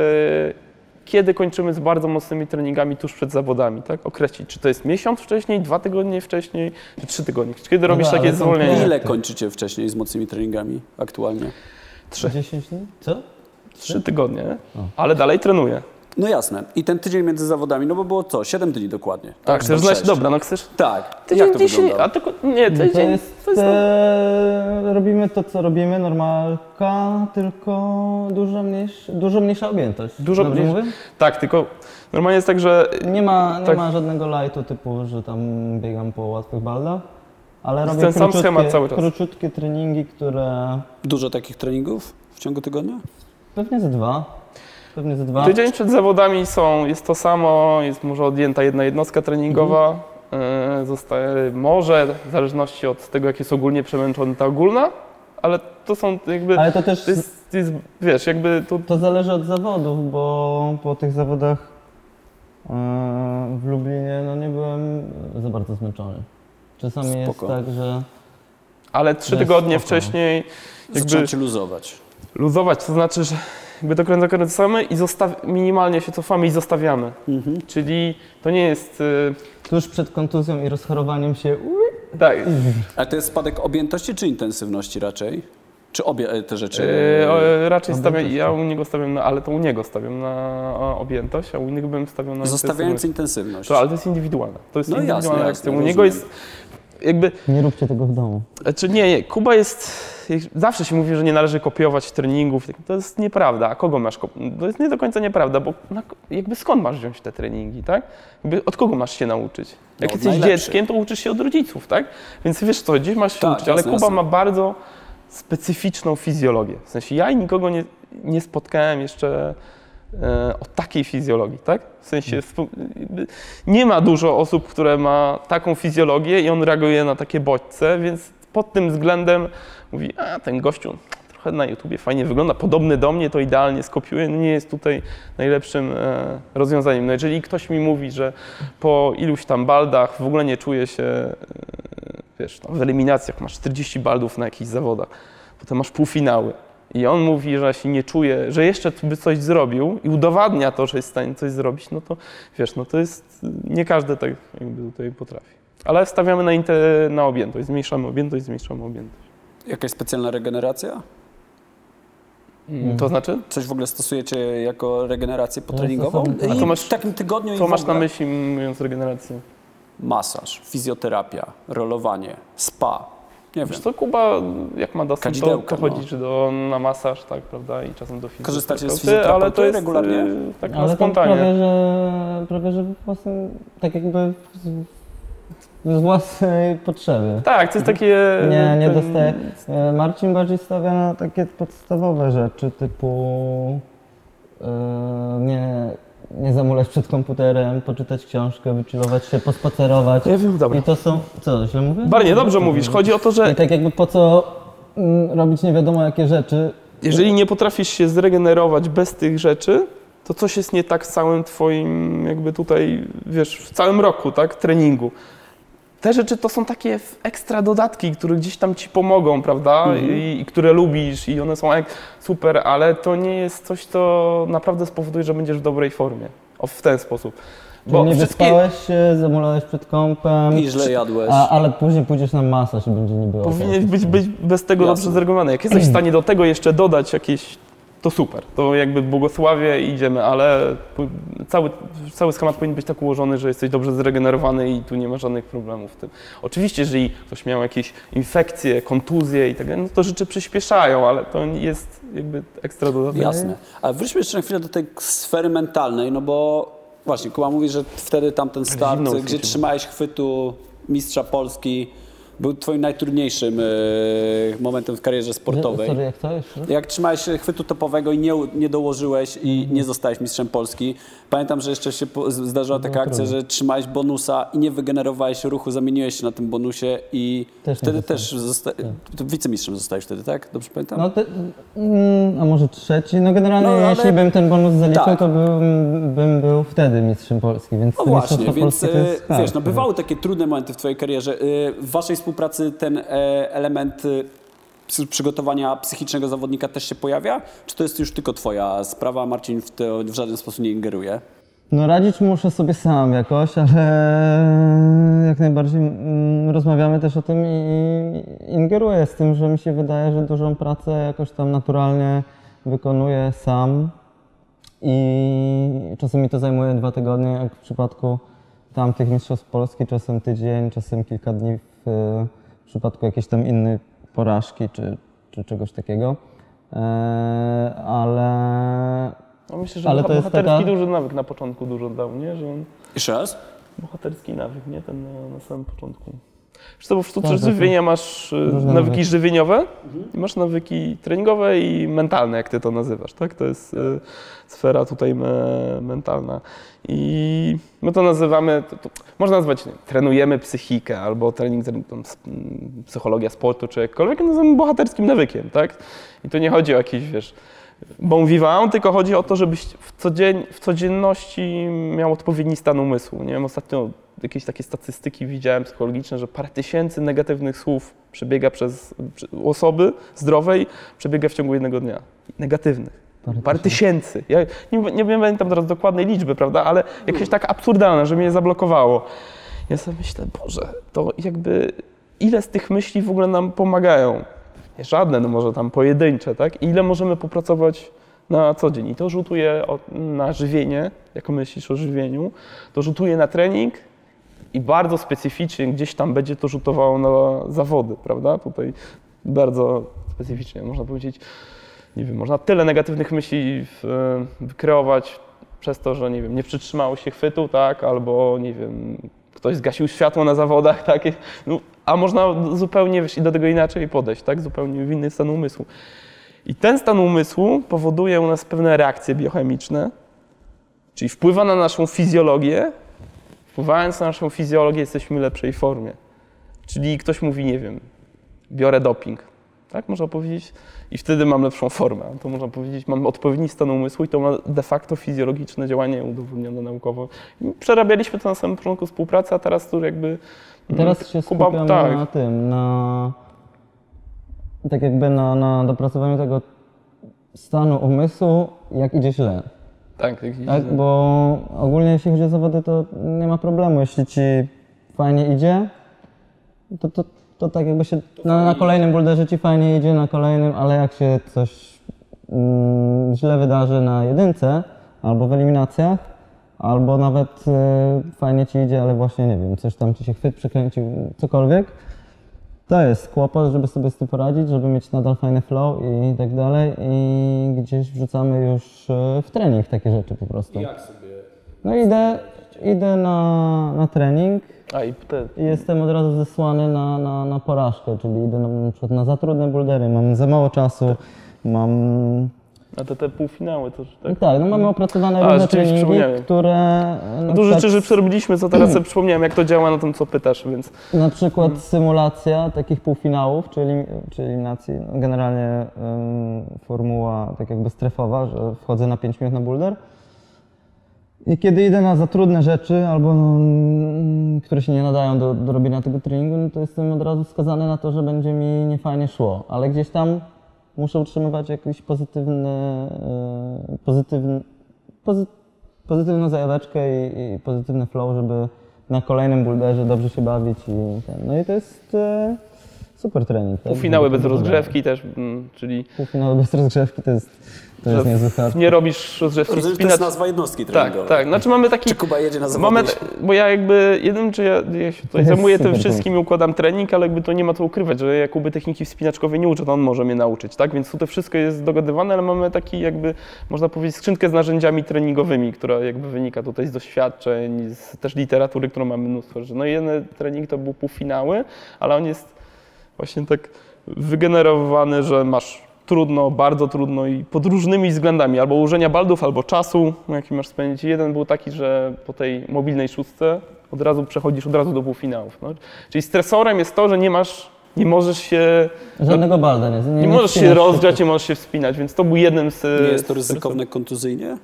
kiedy kończymy z bardzo mocnymi treningami tuż przed zawodami, tak? Określić, czy to jest miesiąc wcześniej, dwa tygodnie wcześniej, czy trzy tygodnie. Kiedy robisz Dobra, takie zwolnienie? Ile kończycie wcześniej z mocnymi treningami aktualnie? Trzy. 10 dni? Co? Trzy tygodnie, ale dalej trenuję. No jasne. I ten tydzień między zawodami, no bo było co? 7 dni dokładnie. Tak, chcesz Albo znać, dobra, no chcesz... Tak. Tydzień, Jak to wyglądało? a tylko, nie, No tydzień, to jest, to jest e, robimy to, co robimy, normalka, tylko dużo mniejsza, dużo mniejsza objętość. Dużo Dobrze mniejsza- mówię? Tak, tylko normalnie jest tak, że Nie ma, nie Tak. ma żadnego lightu typu, że tam biegam po łatwych baldach, ale robię ten sam schemat cały czas. króciutkie treningi, które Dużo takich treningów w ciągu tygodnia? pewnie ze dwa. Pewnie ze dwa. tydzień przed zawodami są, jest to samo, jest może odjęta jedna jednostka treningowa, e, zostaje może, w zależności od tego, jak jest ogólnie przemęczony ta ogólna, ale to są jakby, Ale to też to jest, to jest wiesz, jakby to to zależy od zawodów, bo po tych zawodach e, w Lublinie no nie byłem za bardzo zmęczony. Czasami jest Spoko. tak, że ale trzy jest tygodnie spoko. wcześniej jakby Zaczynacie luzować. luzować, to znaczy, że jakby do końca kręcamy i zostaw, minimalnie się cofamy i zostawiamy. Czyli to nie jest... y, Tuż przed kontuzją i rozchorowaniem się Tak, Ale to jest spadek objętości czy intensywności raczej? Czy obie e, te rzeczy? Yy, raczej stawiam, ja u niego stawiam na, ale to u niego stawiam na objętość, a u innych bym stawiał na Zostawiając intensywność. intensywność. To, ale to jest indywidualne. To jest No jasne, indywidualna jasne, akcja. U rozumiem. niego jest jakby, Nie róbcie tego w domu. czy nie, nie, Kuba jest, zawsze się mówi, że nie należy kopiować treningów. To jest nieprawda. A kogo masz kopiować? To jest nie do końca nieprawda, bo na, jakby skąd masz wziąć te treningi, tak? Jakby od kogo masz się nauczyć? Jak No, jesteś najlepszych. dzieckiem, to uczysz się od rodziców, tak? Więc wiesz co, gdzieś masz się Tak, uczyć, ale jasne, Kuba jasne. ma bardzo specyficzną fizjologię. W sensie ja nikogo nie, nie spotkałem jeszcze o takiej fizjologii, tak? W sensie nie ma dużo osób, które ma taką fizjologię i on reaguje na takie bodźce, więc pod tym względem mówi, a ten gościu trochę na YouTubie fajnie wygląda, podobny do mnie, to idealnie skopiuje, no nie jest tutaj najlepszym e, rozwiązaniem. No jeżeli ktoś mi mówi, że po iluś tam baldach w ogóle nie czuje się, e, wiesz, w eliminacjach masz 40 baldów na jakichś zawodach, potem masz półfinały, i on mówi, że się nie czuje, że jeszcze by coś zrobił i udowadnia to, że jest w stanie coś zrobić, no to wiesz, no to jest, nie każdy tak jakby tutaj potrafi. Ale stawiamy na, inte, na objętość, zmniejszamy objętość, zmniejszamy objętość. Jakaś specjalna regeneracja? To znaczy? Coś w ogóle stosujecie jako regenerację No, potreningową? I to masz- w takim tygodniu i Co w masz na myśli mówiąc regenerację? Masaż, fizjoterapia, rolowanie, spa. Nie wiem. Wiesz co, Kuba, jak ma dostęp, to, Kadzidełka, to no. chodzi do, na masaż, tak, prawda, i czasem do fizjoterapeuty. Korzystacie z ale to jest regularnie? y, tak na Ale to spontanie. prawie, że, prawie, że własnym, tak jakby z, z własnej potrzeby. Tak, to jest takie... Nie, nie ten- dostaję. E, Marcin bardziej stawia na takie podstawowe rzeczy typu e, nie, nie zamulać przed komputerem, poczytać książkę, wychillować się, pospacerować. Ja wiem, dobra. I to są, co, źle mówię? Barnie, dobrze mówisz. Chodzi o to, że I tak jakby po co mm, robić nie wiadomo jakie rzeczy. jeżeli nie potrafisz się zregenerować bez tych rzeczy, to coś jest nie tak z całym twoim, jakby tutaj, wiesz, w całym roku, tak, treningu. Te rzeczy to są takie ekstra dodatki, które gdzieś tam ci pomogą, prawda? I, I które lubisz i one są super, ale to nie jest coś, co naprawdę spowoduje, że będziesz w dobrej formie. O, w ten sposób. Bo nie wszystkie- wyspałeś się, zamulałeś przed kąpem, I źle jadłeś. a, ale później pójdziesz na masaż i będzie niby okej. Powinien być, być bez tego Jasne. dobrze zregulowany. Jak jesteś w stanie do tego jeszcze dodać jakieś, to super. To jakby błogosławie i idziemy, ale cały, cały schemat powinien być tak ułożony, że jesteś dobrze zregenerowany i tu nie ma żadnych problemów w tym. Oczywiście, jeżeli ktoś miał jakieś infekcje, kontuzje i tak dalej, no to rzeczy przyspieszają, ale to jest jakby ekstra dodatek. Jasne. Ale wróćmy jeszcze na chwilę do tej sfery mentalnej, no bo właśnie, Kuba mówi, że wtedy tamten start, gdzie trzymałeś chwytu mistrza Polski, był twoim najtrudniejszym e, momentem w karierze sportowej. Sorry, jak to jeszcze? Jak trzymałeś chwytu topowego i nie, nie dołożyłeś i nie zostałeś mistrzem Polski. Pamiętam, że jeszcze się zdarzyła taka akcja, że trzymałeś bonusa i nie wygenerowałeś ruchu, zamieniłeś się na tym bonusie i Też wtedy też zosta- to wicemistrzem zostałeś wtedy, tak? Dobrze pamiętam? No te, mm, a może trzeci? No generalnie No, ale- jeśli bym ten bonus zaliczył, Tak. to bym, bym był wtedy mistrzem Polski, więc No właśnie, więc e, tak. wiesz, no bywały takie trudne momenty w Twojej karierze. E, W Waszej współpracy ten e, element psy- przygotowania psychicznego zawodnika też się pojawia? Czy to jest już tylko Twoja sprawa, Marcin w to w żaden sposób nie ingeruje? No radzić muszę sobie sam jakoś, ale jak najbardziej mm, rozmawiamy też o tym i ingeruję z tym, że mi się wydaje, że dużą pracę jakoś tam naturalnie wykonuję sam i czasem mi to zajmuje dwa tygodnie, jak w przypadku tamtych mistrzostw Polski, czasem tydzień, czasem kilka dni w, w przypadku jakiejś tam innej porażki czy, czy czegoś takiego. Eee, ale No myślę, że Ale to jest bohaterski taka- duży nawyk na początku dużo dał, nie? Że on Jeszcze raz? bohaterski nawyk, nie? Ten na, na samym początku. Sztuce Tak, tak, żywienia masz y, Różne nawyki żywieniowe i masz nawyki treningowe i mentalne, jak ty to nazywasz, tak? To jest y, sfera tutaj me, mentalna. I my to nazywamy, to, to, można nazwać, nie, trenujemy psychikę albo trening, tam, psychologia sportu czy jakkolwiek, nazywamy bohaterskim nawykiem, tak? I to nie chodzi o jakieś, wiesz, bon vivant, tylko chodzi o to, żebyś w, codzień, w codzienności miał odpowiedni stan umysłu. Nie wiem, ostatnio jakieś takie statystyki widziałem psychologiczne, że parę tysięcy negatywnych słów przebiega przez, osoby zdrowej, przebiega w ciągu jednego dnia. Negatywnych. Parę tysięcy. Ja nie, nie pamiętam teraz dokładnej liczby, prawda, ale jakieś tak absurdalne, że mnie zablokowało. Ja sobie myślę, Boże, to jakby ile z tych myśli w ogóle nam pomagają? Żadne, no może tam pojedyncze, tak? Ile możemy popracować na co dzień? I to rzutuje na żywienie, jak myślisz o żywieniu, to rzutuje na trening i bardzo specyficznie gdzieś tam będzie to rzutowało na zawody, prawda? Tutaj bardzo specyficznie można powiedzieć, nie wiem, można tyle negatywnych myśli wykreować przez to, że nie wiem, nie przytrzymało się chwytu, tak, albo nie wiem, ktoś zgasił światło na zawodach, tak, no, a można zupełnie wiesz, i do tego inaczej podejść, tak, zupełnie w inny stan umysłu. I ten stan umysłu powoduje u nas pewne reakcje biochemiczne, czyli wpływa na naszą fizjologię. Wpływając na naszą fizjologię, jesteśmy w lepszej formie. Czyli ktoś mówi, nie wiem, biorę doping, tak można powiedzieć, i wtedy mam lepszą formę. To można powiedzieć, mam odpowiedni stan umysłu i to ma de facto fizjologiczne działanie udowodnione naukowo. I przerabialiśmy to na samym początku współpracy, a teraz tu jakby... Teraz się Kuba- skupiamy tak. na tym, na tak jakby na, na dopracowaniu tego stanu umysłu, jak idzie źle. Tak, jakiś- Tak, bo ogólnie jeśli chodzi o zawody, to nie ma problemu. Jeśli ci fajnie idzie, to, to, to tak jakby się na, na kolejnym boulderze ci fajnie idzie, na kolejnym, ale jak się coś mm, źle wydarzy na jedynce, albo w eliminacjach, albo nawet e, fajnie ci idzie, ale właśnie nie wiem, coś tam ci się chwyt przekręcił, cokolwiek, to jest kłopot, żeby sobie z tym poradzić, żeby mieć nadal fajny flow i tak dalej i gdzieś wrzucamy już e, w trening takie rzeczy po prostu. Jak sobie... No idę, idę na, na trening A i te, jestem od razu zesłany na, na, na porażkę, czyli idę na, na przykład na za trudne bouldery, mam za mało czasu, mam... a te, te półfinały to tak. Tak, no mamy opracowane A, różne treningi, które... na Dużo przykład- rzeczy, że przerobiliśmy, co teraz sobie przypomniałem, jak to działa na tym, co pytasz, więc Na przykład symulacja takich półfinałów, czyli, czy eliminacji, no generalnie formuła tak jakby strefowa, że wchodzę na 5 minut na boulder. I kiedy idę na za trudne rzeczy, albo mm, które się nie nadają do, do robienia tego treningu, no to jestem od razu skazany na to, że będzie mi niefajnie szło. Ale gdzieś tam muszę utrzymywać jakiś pozytywny, yy, pozytywny, pozy, pozytywną zajaweczkę i, i pozytywny flow, żeby na kolejnym boulderze dobrze się bawić i ten. No i to jest e, super trening. Tak? półfinały bez rozgrzewki też, mm, czyli Półfinały bez rozgrzewki to jest, to jest hard. nie robisz że to spinacz. jest nazwa jednostki Tak, treningowej. tak. Znaczy mamy taki Czy Kuba jedzie na zawody? moment, bo ja jakby jednym, czy ja, ja się tutaj zajmuję tym wszystkim i układam trening, ale jakby to nie ma co ukrywać, że ja Kuby techniki wspinaczkowej nie uczę, to on może mnie nauczyć, tak? Więc tutaj wszystko jest dogadywane, ale mamy taki jakby, można powiedzieć, skrzynkę z narzędziami treningowymi, która jakby wynika tutaj z doświadczeń, z też literatury, którą mamy mnóstwo. Że no jeden trening to był półfinały, ale on jest właśnie tak wygenerowany, że masz trudno, bardzo trudno i pod różnymi względami, albo ułożenia baldów, albo czasu, jaki masz spędzić. Jeden był taki, że po tej mobilnej szóstce od razu przechodzisz od razu do półfinałów. No. Czyli stresorem jest to, że nie masz, nie możesz się, Żadnego balda nie Nie, nie możesz się rozgrzać, nie możesz się wspinać, więc to był jednym z... Nie jest to ryzykowne kontuzyjnie?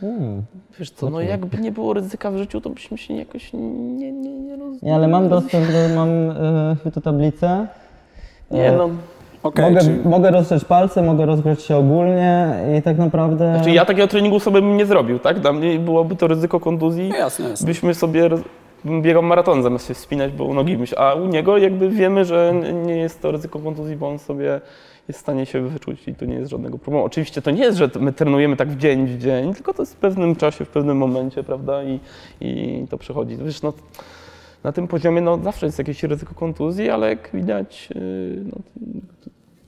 Hmm. Wiesz co, no jakby nie było ryzyka w życiu, to byśmy się jakoś nie, nie, nie roz... Nie, ale mam dostęp do, mam e, chwytu tablicę. Nie no, Okej, mogę, czyli mogę rozgrzać palce, mogę rozgrzać się ogólnie i tak naprawdę... znaczy ja takiego treningu sobie bym nie zrobił, tak? Dla mnie byłoby to ryzyko kontuzji. no jasne, jasne. byśmy sobie biegał maraton zamiast się wspinać, bo u nogi myśl, a u niego jakby wiemy, że nie jest to ryzyko kontuzji, bo on sobie jest w stanie się wyczuć i to nie jest żadnego problemu. Oczywiście to nie jest, że my trenujemy tak w dzień w dzień, tylko to jest w pewnym czasie, w pewnym momencie, prawda, i, i to przechodzi. Wiesz, no, na tym poziomie no, zawsze jest jakieś ryzyko kontuzji, ale jak widać, yy, no,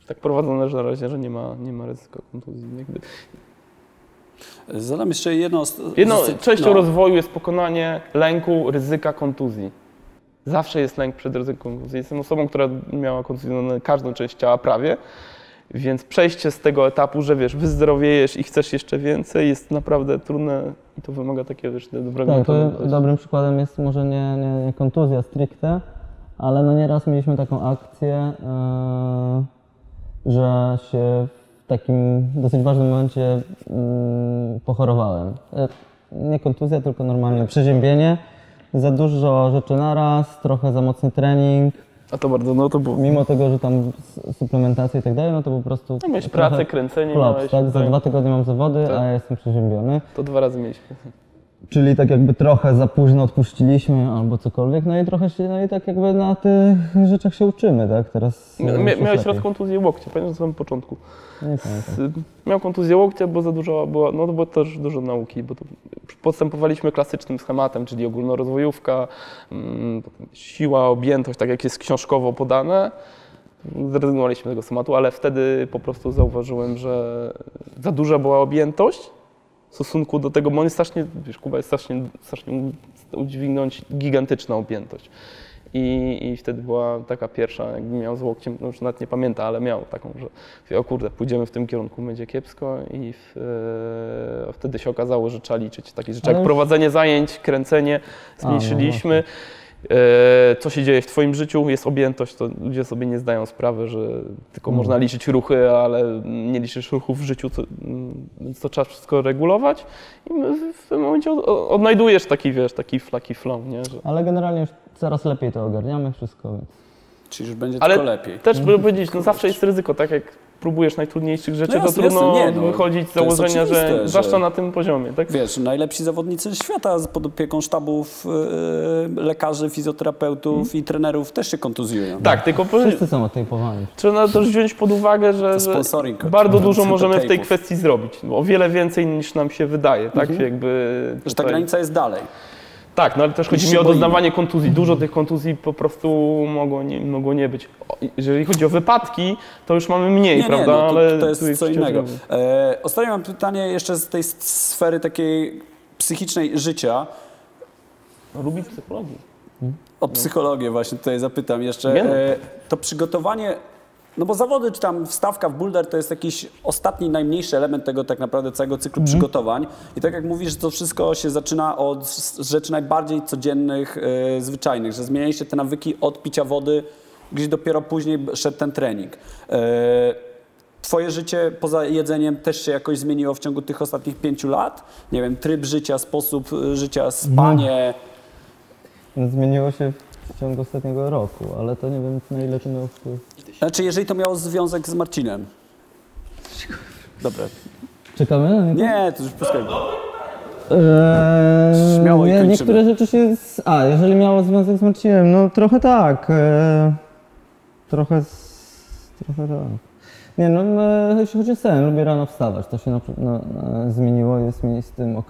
tak prowadzone że na razie, że nie ma, nie ma ryzyka kontuzji. Jakby. Zadam jeszcze jedno... Jedną częścią no. rozwoju jest pokonanie lęku, ryzyka kontuzji. Zawsze jest lęk przed ryzykiem kontuzji. Jestem osobą, która miała kontuzjowane każdą część ciała prawie, więc przejście z tego etapu, że wiesz, wyzdrowiejesz i chcesz jeszcze więcej, jest naprawdę trudne i to wymaga takiego wiesz, dobrego Tak, to dobrym przykładem jest może nie, nie, nie kontuzja stricte, ale no nieraz mieliśmy taką akcję, yy, że się w takim dosyć ważnym momencie yy, pochorowałem. E, Nie kontuzja, tylko normalne przeziębienie. Za dużo rzeczy naraz, trochę za mocny trening. A to bardzo, no to było. Mimo tego, że tam suplementacja i tak dalej, no to po prostu... No, miałeś pracę, kręcenie, Klops, miałeś, tak? Za tak. dwa tygodnie mam zawody, Tak. a ja jestem przeziębiony. To dwa razy mieliśmy. Czyli tak jakby trochę za późno odpuściliśmy albo cokolwiek, no i trochę się, no i tak jakby na tych rzeczach się uczymy, tak? Teraz... Mia, mia, miałeś raz kontuzję łokcia, pamiętam na samym początku. Nie pamiętam. Miał kontuzję łokcia, bo za dużo była, no to było też dużo nauki, bo to postępowaliśmy klasycznym schematem, czyli ogólnorozwojówka, mm, siła, objętość, tak jak jest książkowo podane. Zrezygnowaliśmy z tego schematu, ale wtedy po prostu zauważyłem, że za duża była objętość stosunku do tego, bo on jest strasznie, wiesz, Kuba jest strasznie, strasznie udźwignąć gigantyczna objętość. I, I wtedy była taka pierwsza, jakby miał z łokciem, no już nawet nie pamięta, ale miał taką, że mówię, o kurde, pójdziemy w tym kierunku, będzie kiepsko i w, e, wtedy się okazało, że trzeba liczyć takie rzeczy Ale jak już- prowadzenie zajęć, kręcenie, no zmniejszyliśmy. E, co się dzieje w Twoim życiu, jest objętość, to ludzie sobie nie zdają sprawy, że tylko Mm. można liczyć ruchy, ale nie liczysz ruchów w życiu, to, mm, więc to trzeba wszystko regulować i w- tym momencie od- odnajdujesz taki, wiesz, taki flaki flow, nie? Że... Ale generalnie już coraz lepiej to ogarniamy wszystko, więc... Czyli już będzie Ale tylko lepiej. też by powiedzieć, no zawsze jest ryzyko, tak jak próbujesz najtrudniejszych rzeczy, No to jasne, trudno jasne, nie, no, wychodzić z to założenia, że, że- zwłaszcza na tym poziomie, tak? Wiesz, najlepsi zawodnicy świata z pod opieką sztabów yy, lekarzy, fizjoterapeutów i trenerów też się kontuzjują. Tak, tylko powiedz- Wszyscy są otejpowani. trzeba też wziąć pod uwagę, że, że bardzo dużo możemy w tej kwestii zrobić. O wiele więcej niż nam się wydaje, tak? Jakby Że ta tutaj- granica jest dalej. Tak, no ale też chodzi mi o doznawanie kontuzji. Dużo tych kontuzji po prostu mogło nie, mogło nie być. Jeżeli chodzi o wypadki, to już mamy mniej, Nie, nie, prawda? no, to, ale to tu jest co innego. E, ostatnio mam pytanie jeszcze z tej sfery takiej psychicznej życia. Lubi psychologię. O psychologię właśnie tutaj zapytam jeszcze. Nie no. E, to przygotowanie, no bo zawody czy tam wstawka w boulder to jest jakiś ostatni, najmniejszy element tego tak naprawdę całego cyklu przygotowań. I tak jak mówisz, to wszystko się zaczyna od rzeczy najbardziej codziennych, e, zwyczajnych, że zmienialiście te nawyki od picia wody, gdzie dopiero później szedł ten trening. E, Twoje życie poza jedzeniem też się jakoś zmieniło w ciągu tych ostatnich pięciu lat? Nie wiem, tryb życia, sposób e, życia, spanie. Zmieniło się w ciągu ostatniego roku, ale to nie wiem na ile to miało wpływ. Znaczy, jeżeli to miało związek z Marcinem. Dobra. Czekamy? Nie, to już puskaj. Eee, Śmiało i nie, kończymy. niektóre rzeczy się. Z... A, jeżeli miało związek z Marcinem, no trochę tak. eee, trochę. Z... Trochę tak. Nie, no, e, jeśli chodzi o sen, lubię rano wstawać. To się na, na, na, zmieniło, jest mi z tym ok.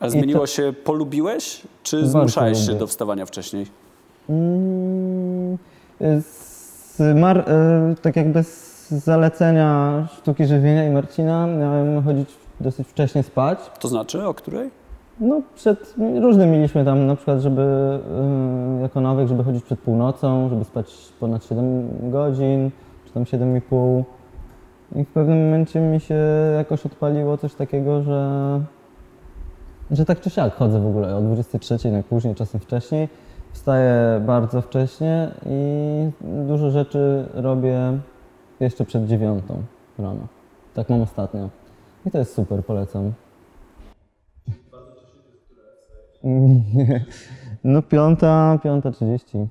Ale zmieniło to- się, polubiłeś, czy zmuszałeś się lubię. do wstawania wcześniej? Mm, z Mar, e, tak jakby z zalecenia sztuki żywienia i Marcina miałem chodzić dosyć wcześnie spać. To znaczy, o której? No, przed, różne mieliśmy tam, na przykład, żeby y, jako nawyk, żeby chodzić przed północą, żeby spać ponad 7 godzin, czy tam 7,5. I w pewnym momencie mi się jakoś odpaliło coś takiego, że, że tak czy siak chodzę w ogóle o 23, najpóźniej, czasem wcześniej. Wstaję bardzo wcześnie i dużo rzeczy robię jeszcze przed dziewiątą rano. Tak mam ostatnio. I to jest super, polecam. No piąta, piąta trzydzieści.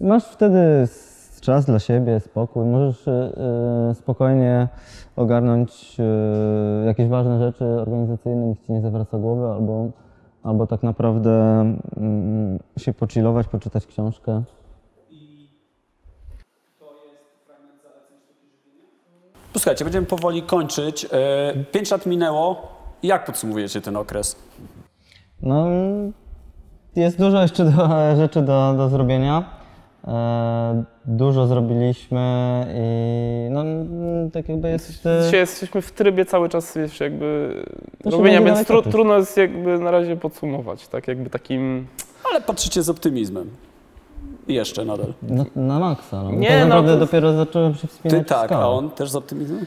Masz wtedy czas dla siebie, spokój. Możesz e, spokojnie ogarnąć e, jakieś ważne rzeczy organizacyjne, nikt ci nie zawraca głowy, albo, albo tak naprawdę mm, się pochillować, poczytać książkę. Posłuchajcie, będziemy powoli kończyć. E, Pięć lat minęło. Jak podsumowujecie ten okres? No, jest dużo jeszcze do, rzeczy do, do zrobienia. E, dużo zrobiliśmy i no, tak jakby jest... Dzisiaj jesteśmy w trybie cały czas, wiesz, jakby To się robienia, więc tru, trudno jest jakby na razie podsumować, tak jakby takim... Ale patrzycie z optymizmem. I Jeszcze nadal. Na, na maksa. No. Nie, Nie, tak no naprawdę to- dopiero zacząłem się wspinać Ty tak, a on też z optymizmem?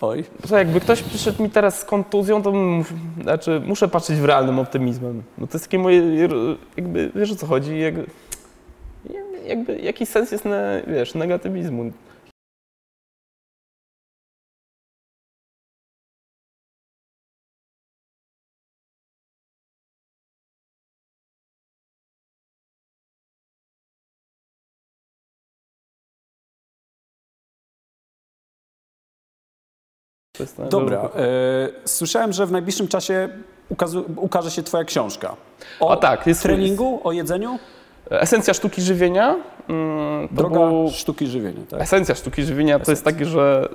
Oj. Że jakby ktoś przyszedł mi teraz z kontuzją, to mus- znaczy, muszę patrzeć w realnym optymizmem. No to jest takie moje, jakby, wiesz o co chodzi, jakby, jakby jaki sens jest, na, wiesz, negatywizmu? Dobra. E, słyszałem, że w najbliższym czasie ukaże się Twoja książka. O, tak, jest treningu, o jedzeniu? Esencja sztuki żywienia. mm, droga był- sztuki żywienia, tak? Esencja sztuki żywienia to jest takie, że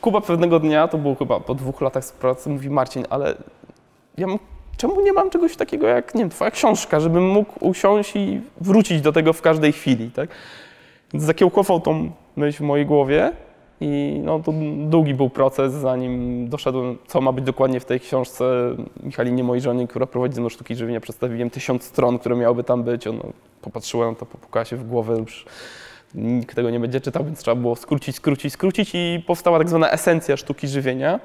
Kuba pewnego dnia, to było chyba po dwóch latach z pracy, mówi Marcin, ale ja mam, czemu nie mam czegoś takiego jak, nie wiem, twoja książka, żebym mógł usiąść i wrócić do tego w każdej chwili, tak? Więc zakiełkował tą myśl w mojej głowie i no, to długi był proces, zanim doszedłem, co ma być dokładnie w tej książce. Michalinie, mojej żonie, która prowadzi ze mną sztuki żywienia, przedstawiłem tysiąc stron, które miałyby tam być. Ona popatrzyła na to, popukała się w głowę, już nikt tego nie będzie czytał, więc trzeba było skrócić, skrócić, skrócić i powstała tak zwana esencja sztuki żywienia.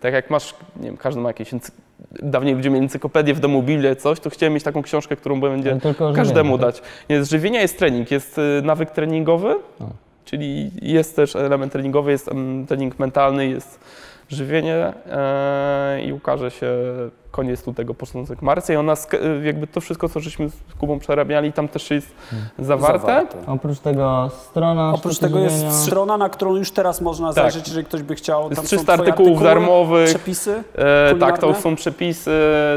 Tak jak masz, nie wiem, każdy ma jakieś, dawniej ludzie mieli encyklopedię w domu, Biblię, coś, to chciałem mieć taką książkę, którą będzie każdemu tak? dać. Nie, z żywienia jest trening, jest y, nawyk treningowy, czyli jest też element treningowy, jest trening mentalny, jest żywienie e, i ukaże się koniec lutego, początek marca i ona, sk- jakby to wszystko, co żeśmy z Kubą przerabiali, tam też jest zawarte. Oprócz tego strona Oprócz tego żywienia. jest strona, na którą już teraz można Tak. zajrzeć, jeżeli ktoś by chciał. Jest Tam 300 są twoje artykułów artykuły, darmowych. Przepisy. E, tak, to są przepisy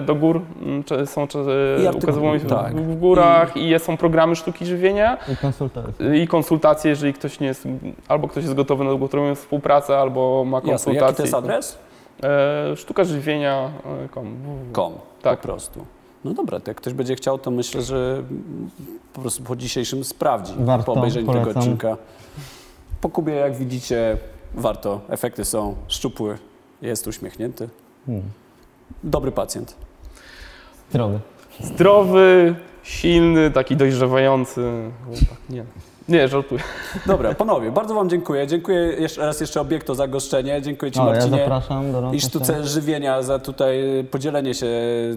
do gór, mm, czy są I artykuły, ukazywane w- tak. w górach i są programy sztuki żywienia. I konsultacje. I konsultacje, jeżeli ktoś nie jest, albo ktoś jest gotowy na długotrwałą współpracę, albo ma Jasne. konsultacje. Jaki to jest adres? E, sztuka żywienia. e, kom. Com. Tak. Po prostu. No dobra, to jak ktoś będzie chciał, to myślę, że po prostu po dzisiejszym sprawdzi. Warto, po obejrzeniu tego polecam. odcinka. Po Kubie, jak widzicie, warto. Efekty są szczupły, jest uśmiechnięty. Hmm. Dobry pacjent. Zdrowy. Zdrowy, silny, taki dojrzewający chłopak. Nie, nie, żartuję. Dobra, panowie, bardzo wam dziękuję. Dziękuję jeszcze raz jeszcze Obiekto za goszczenie. Dziękuję ci O, ja Marcinie. zapraszam do I sztuce żywienia za tutaj podzielenie się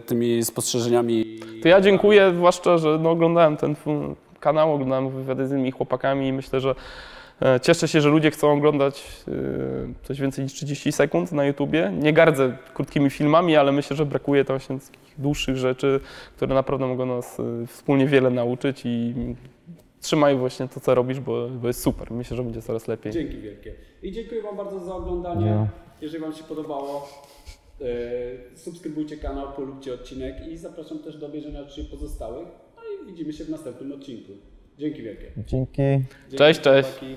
tymi spostrzeżeniami. To ja dziękuję, zwłaszcza, że no, oglądałem ten kanał, oglądałem wywiady z innymi chłopakami i myślę, że e, cieszę się, że ludzie chcą oglądać e, coś więcej niż 30 sekund na YouTubie. Nie gardzę krótkimi filmami, ale myślę, że brakuje to właśnie takich dłuższych rzeczy, które naprawdę mogą nas e, wspólnie wiele nauczyć i trzymaj właśnie to, co robisz, bo, bo jest super. Myślę, że będzie coraz lepiej. Dzięki wielkie. I dziękuję Wam bardzo za oglądanie. Ja. Jeżeli Wam się podobało, e, subskrybujcie kanał, polubcie odcinek i zapraszam też do obejrzenia oczywiście pozostałych. No i widzimy się w następnym odcinku. Dzięki wielkie. Dzięki. Dzięki, Cześć, cześć. chłopaki.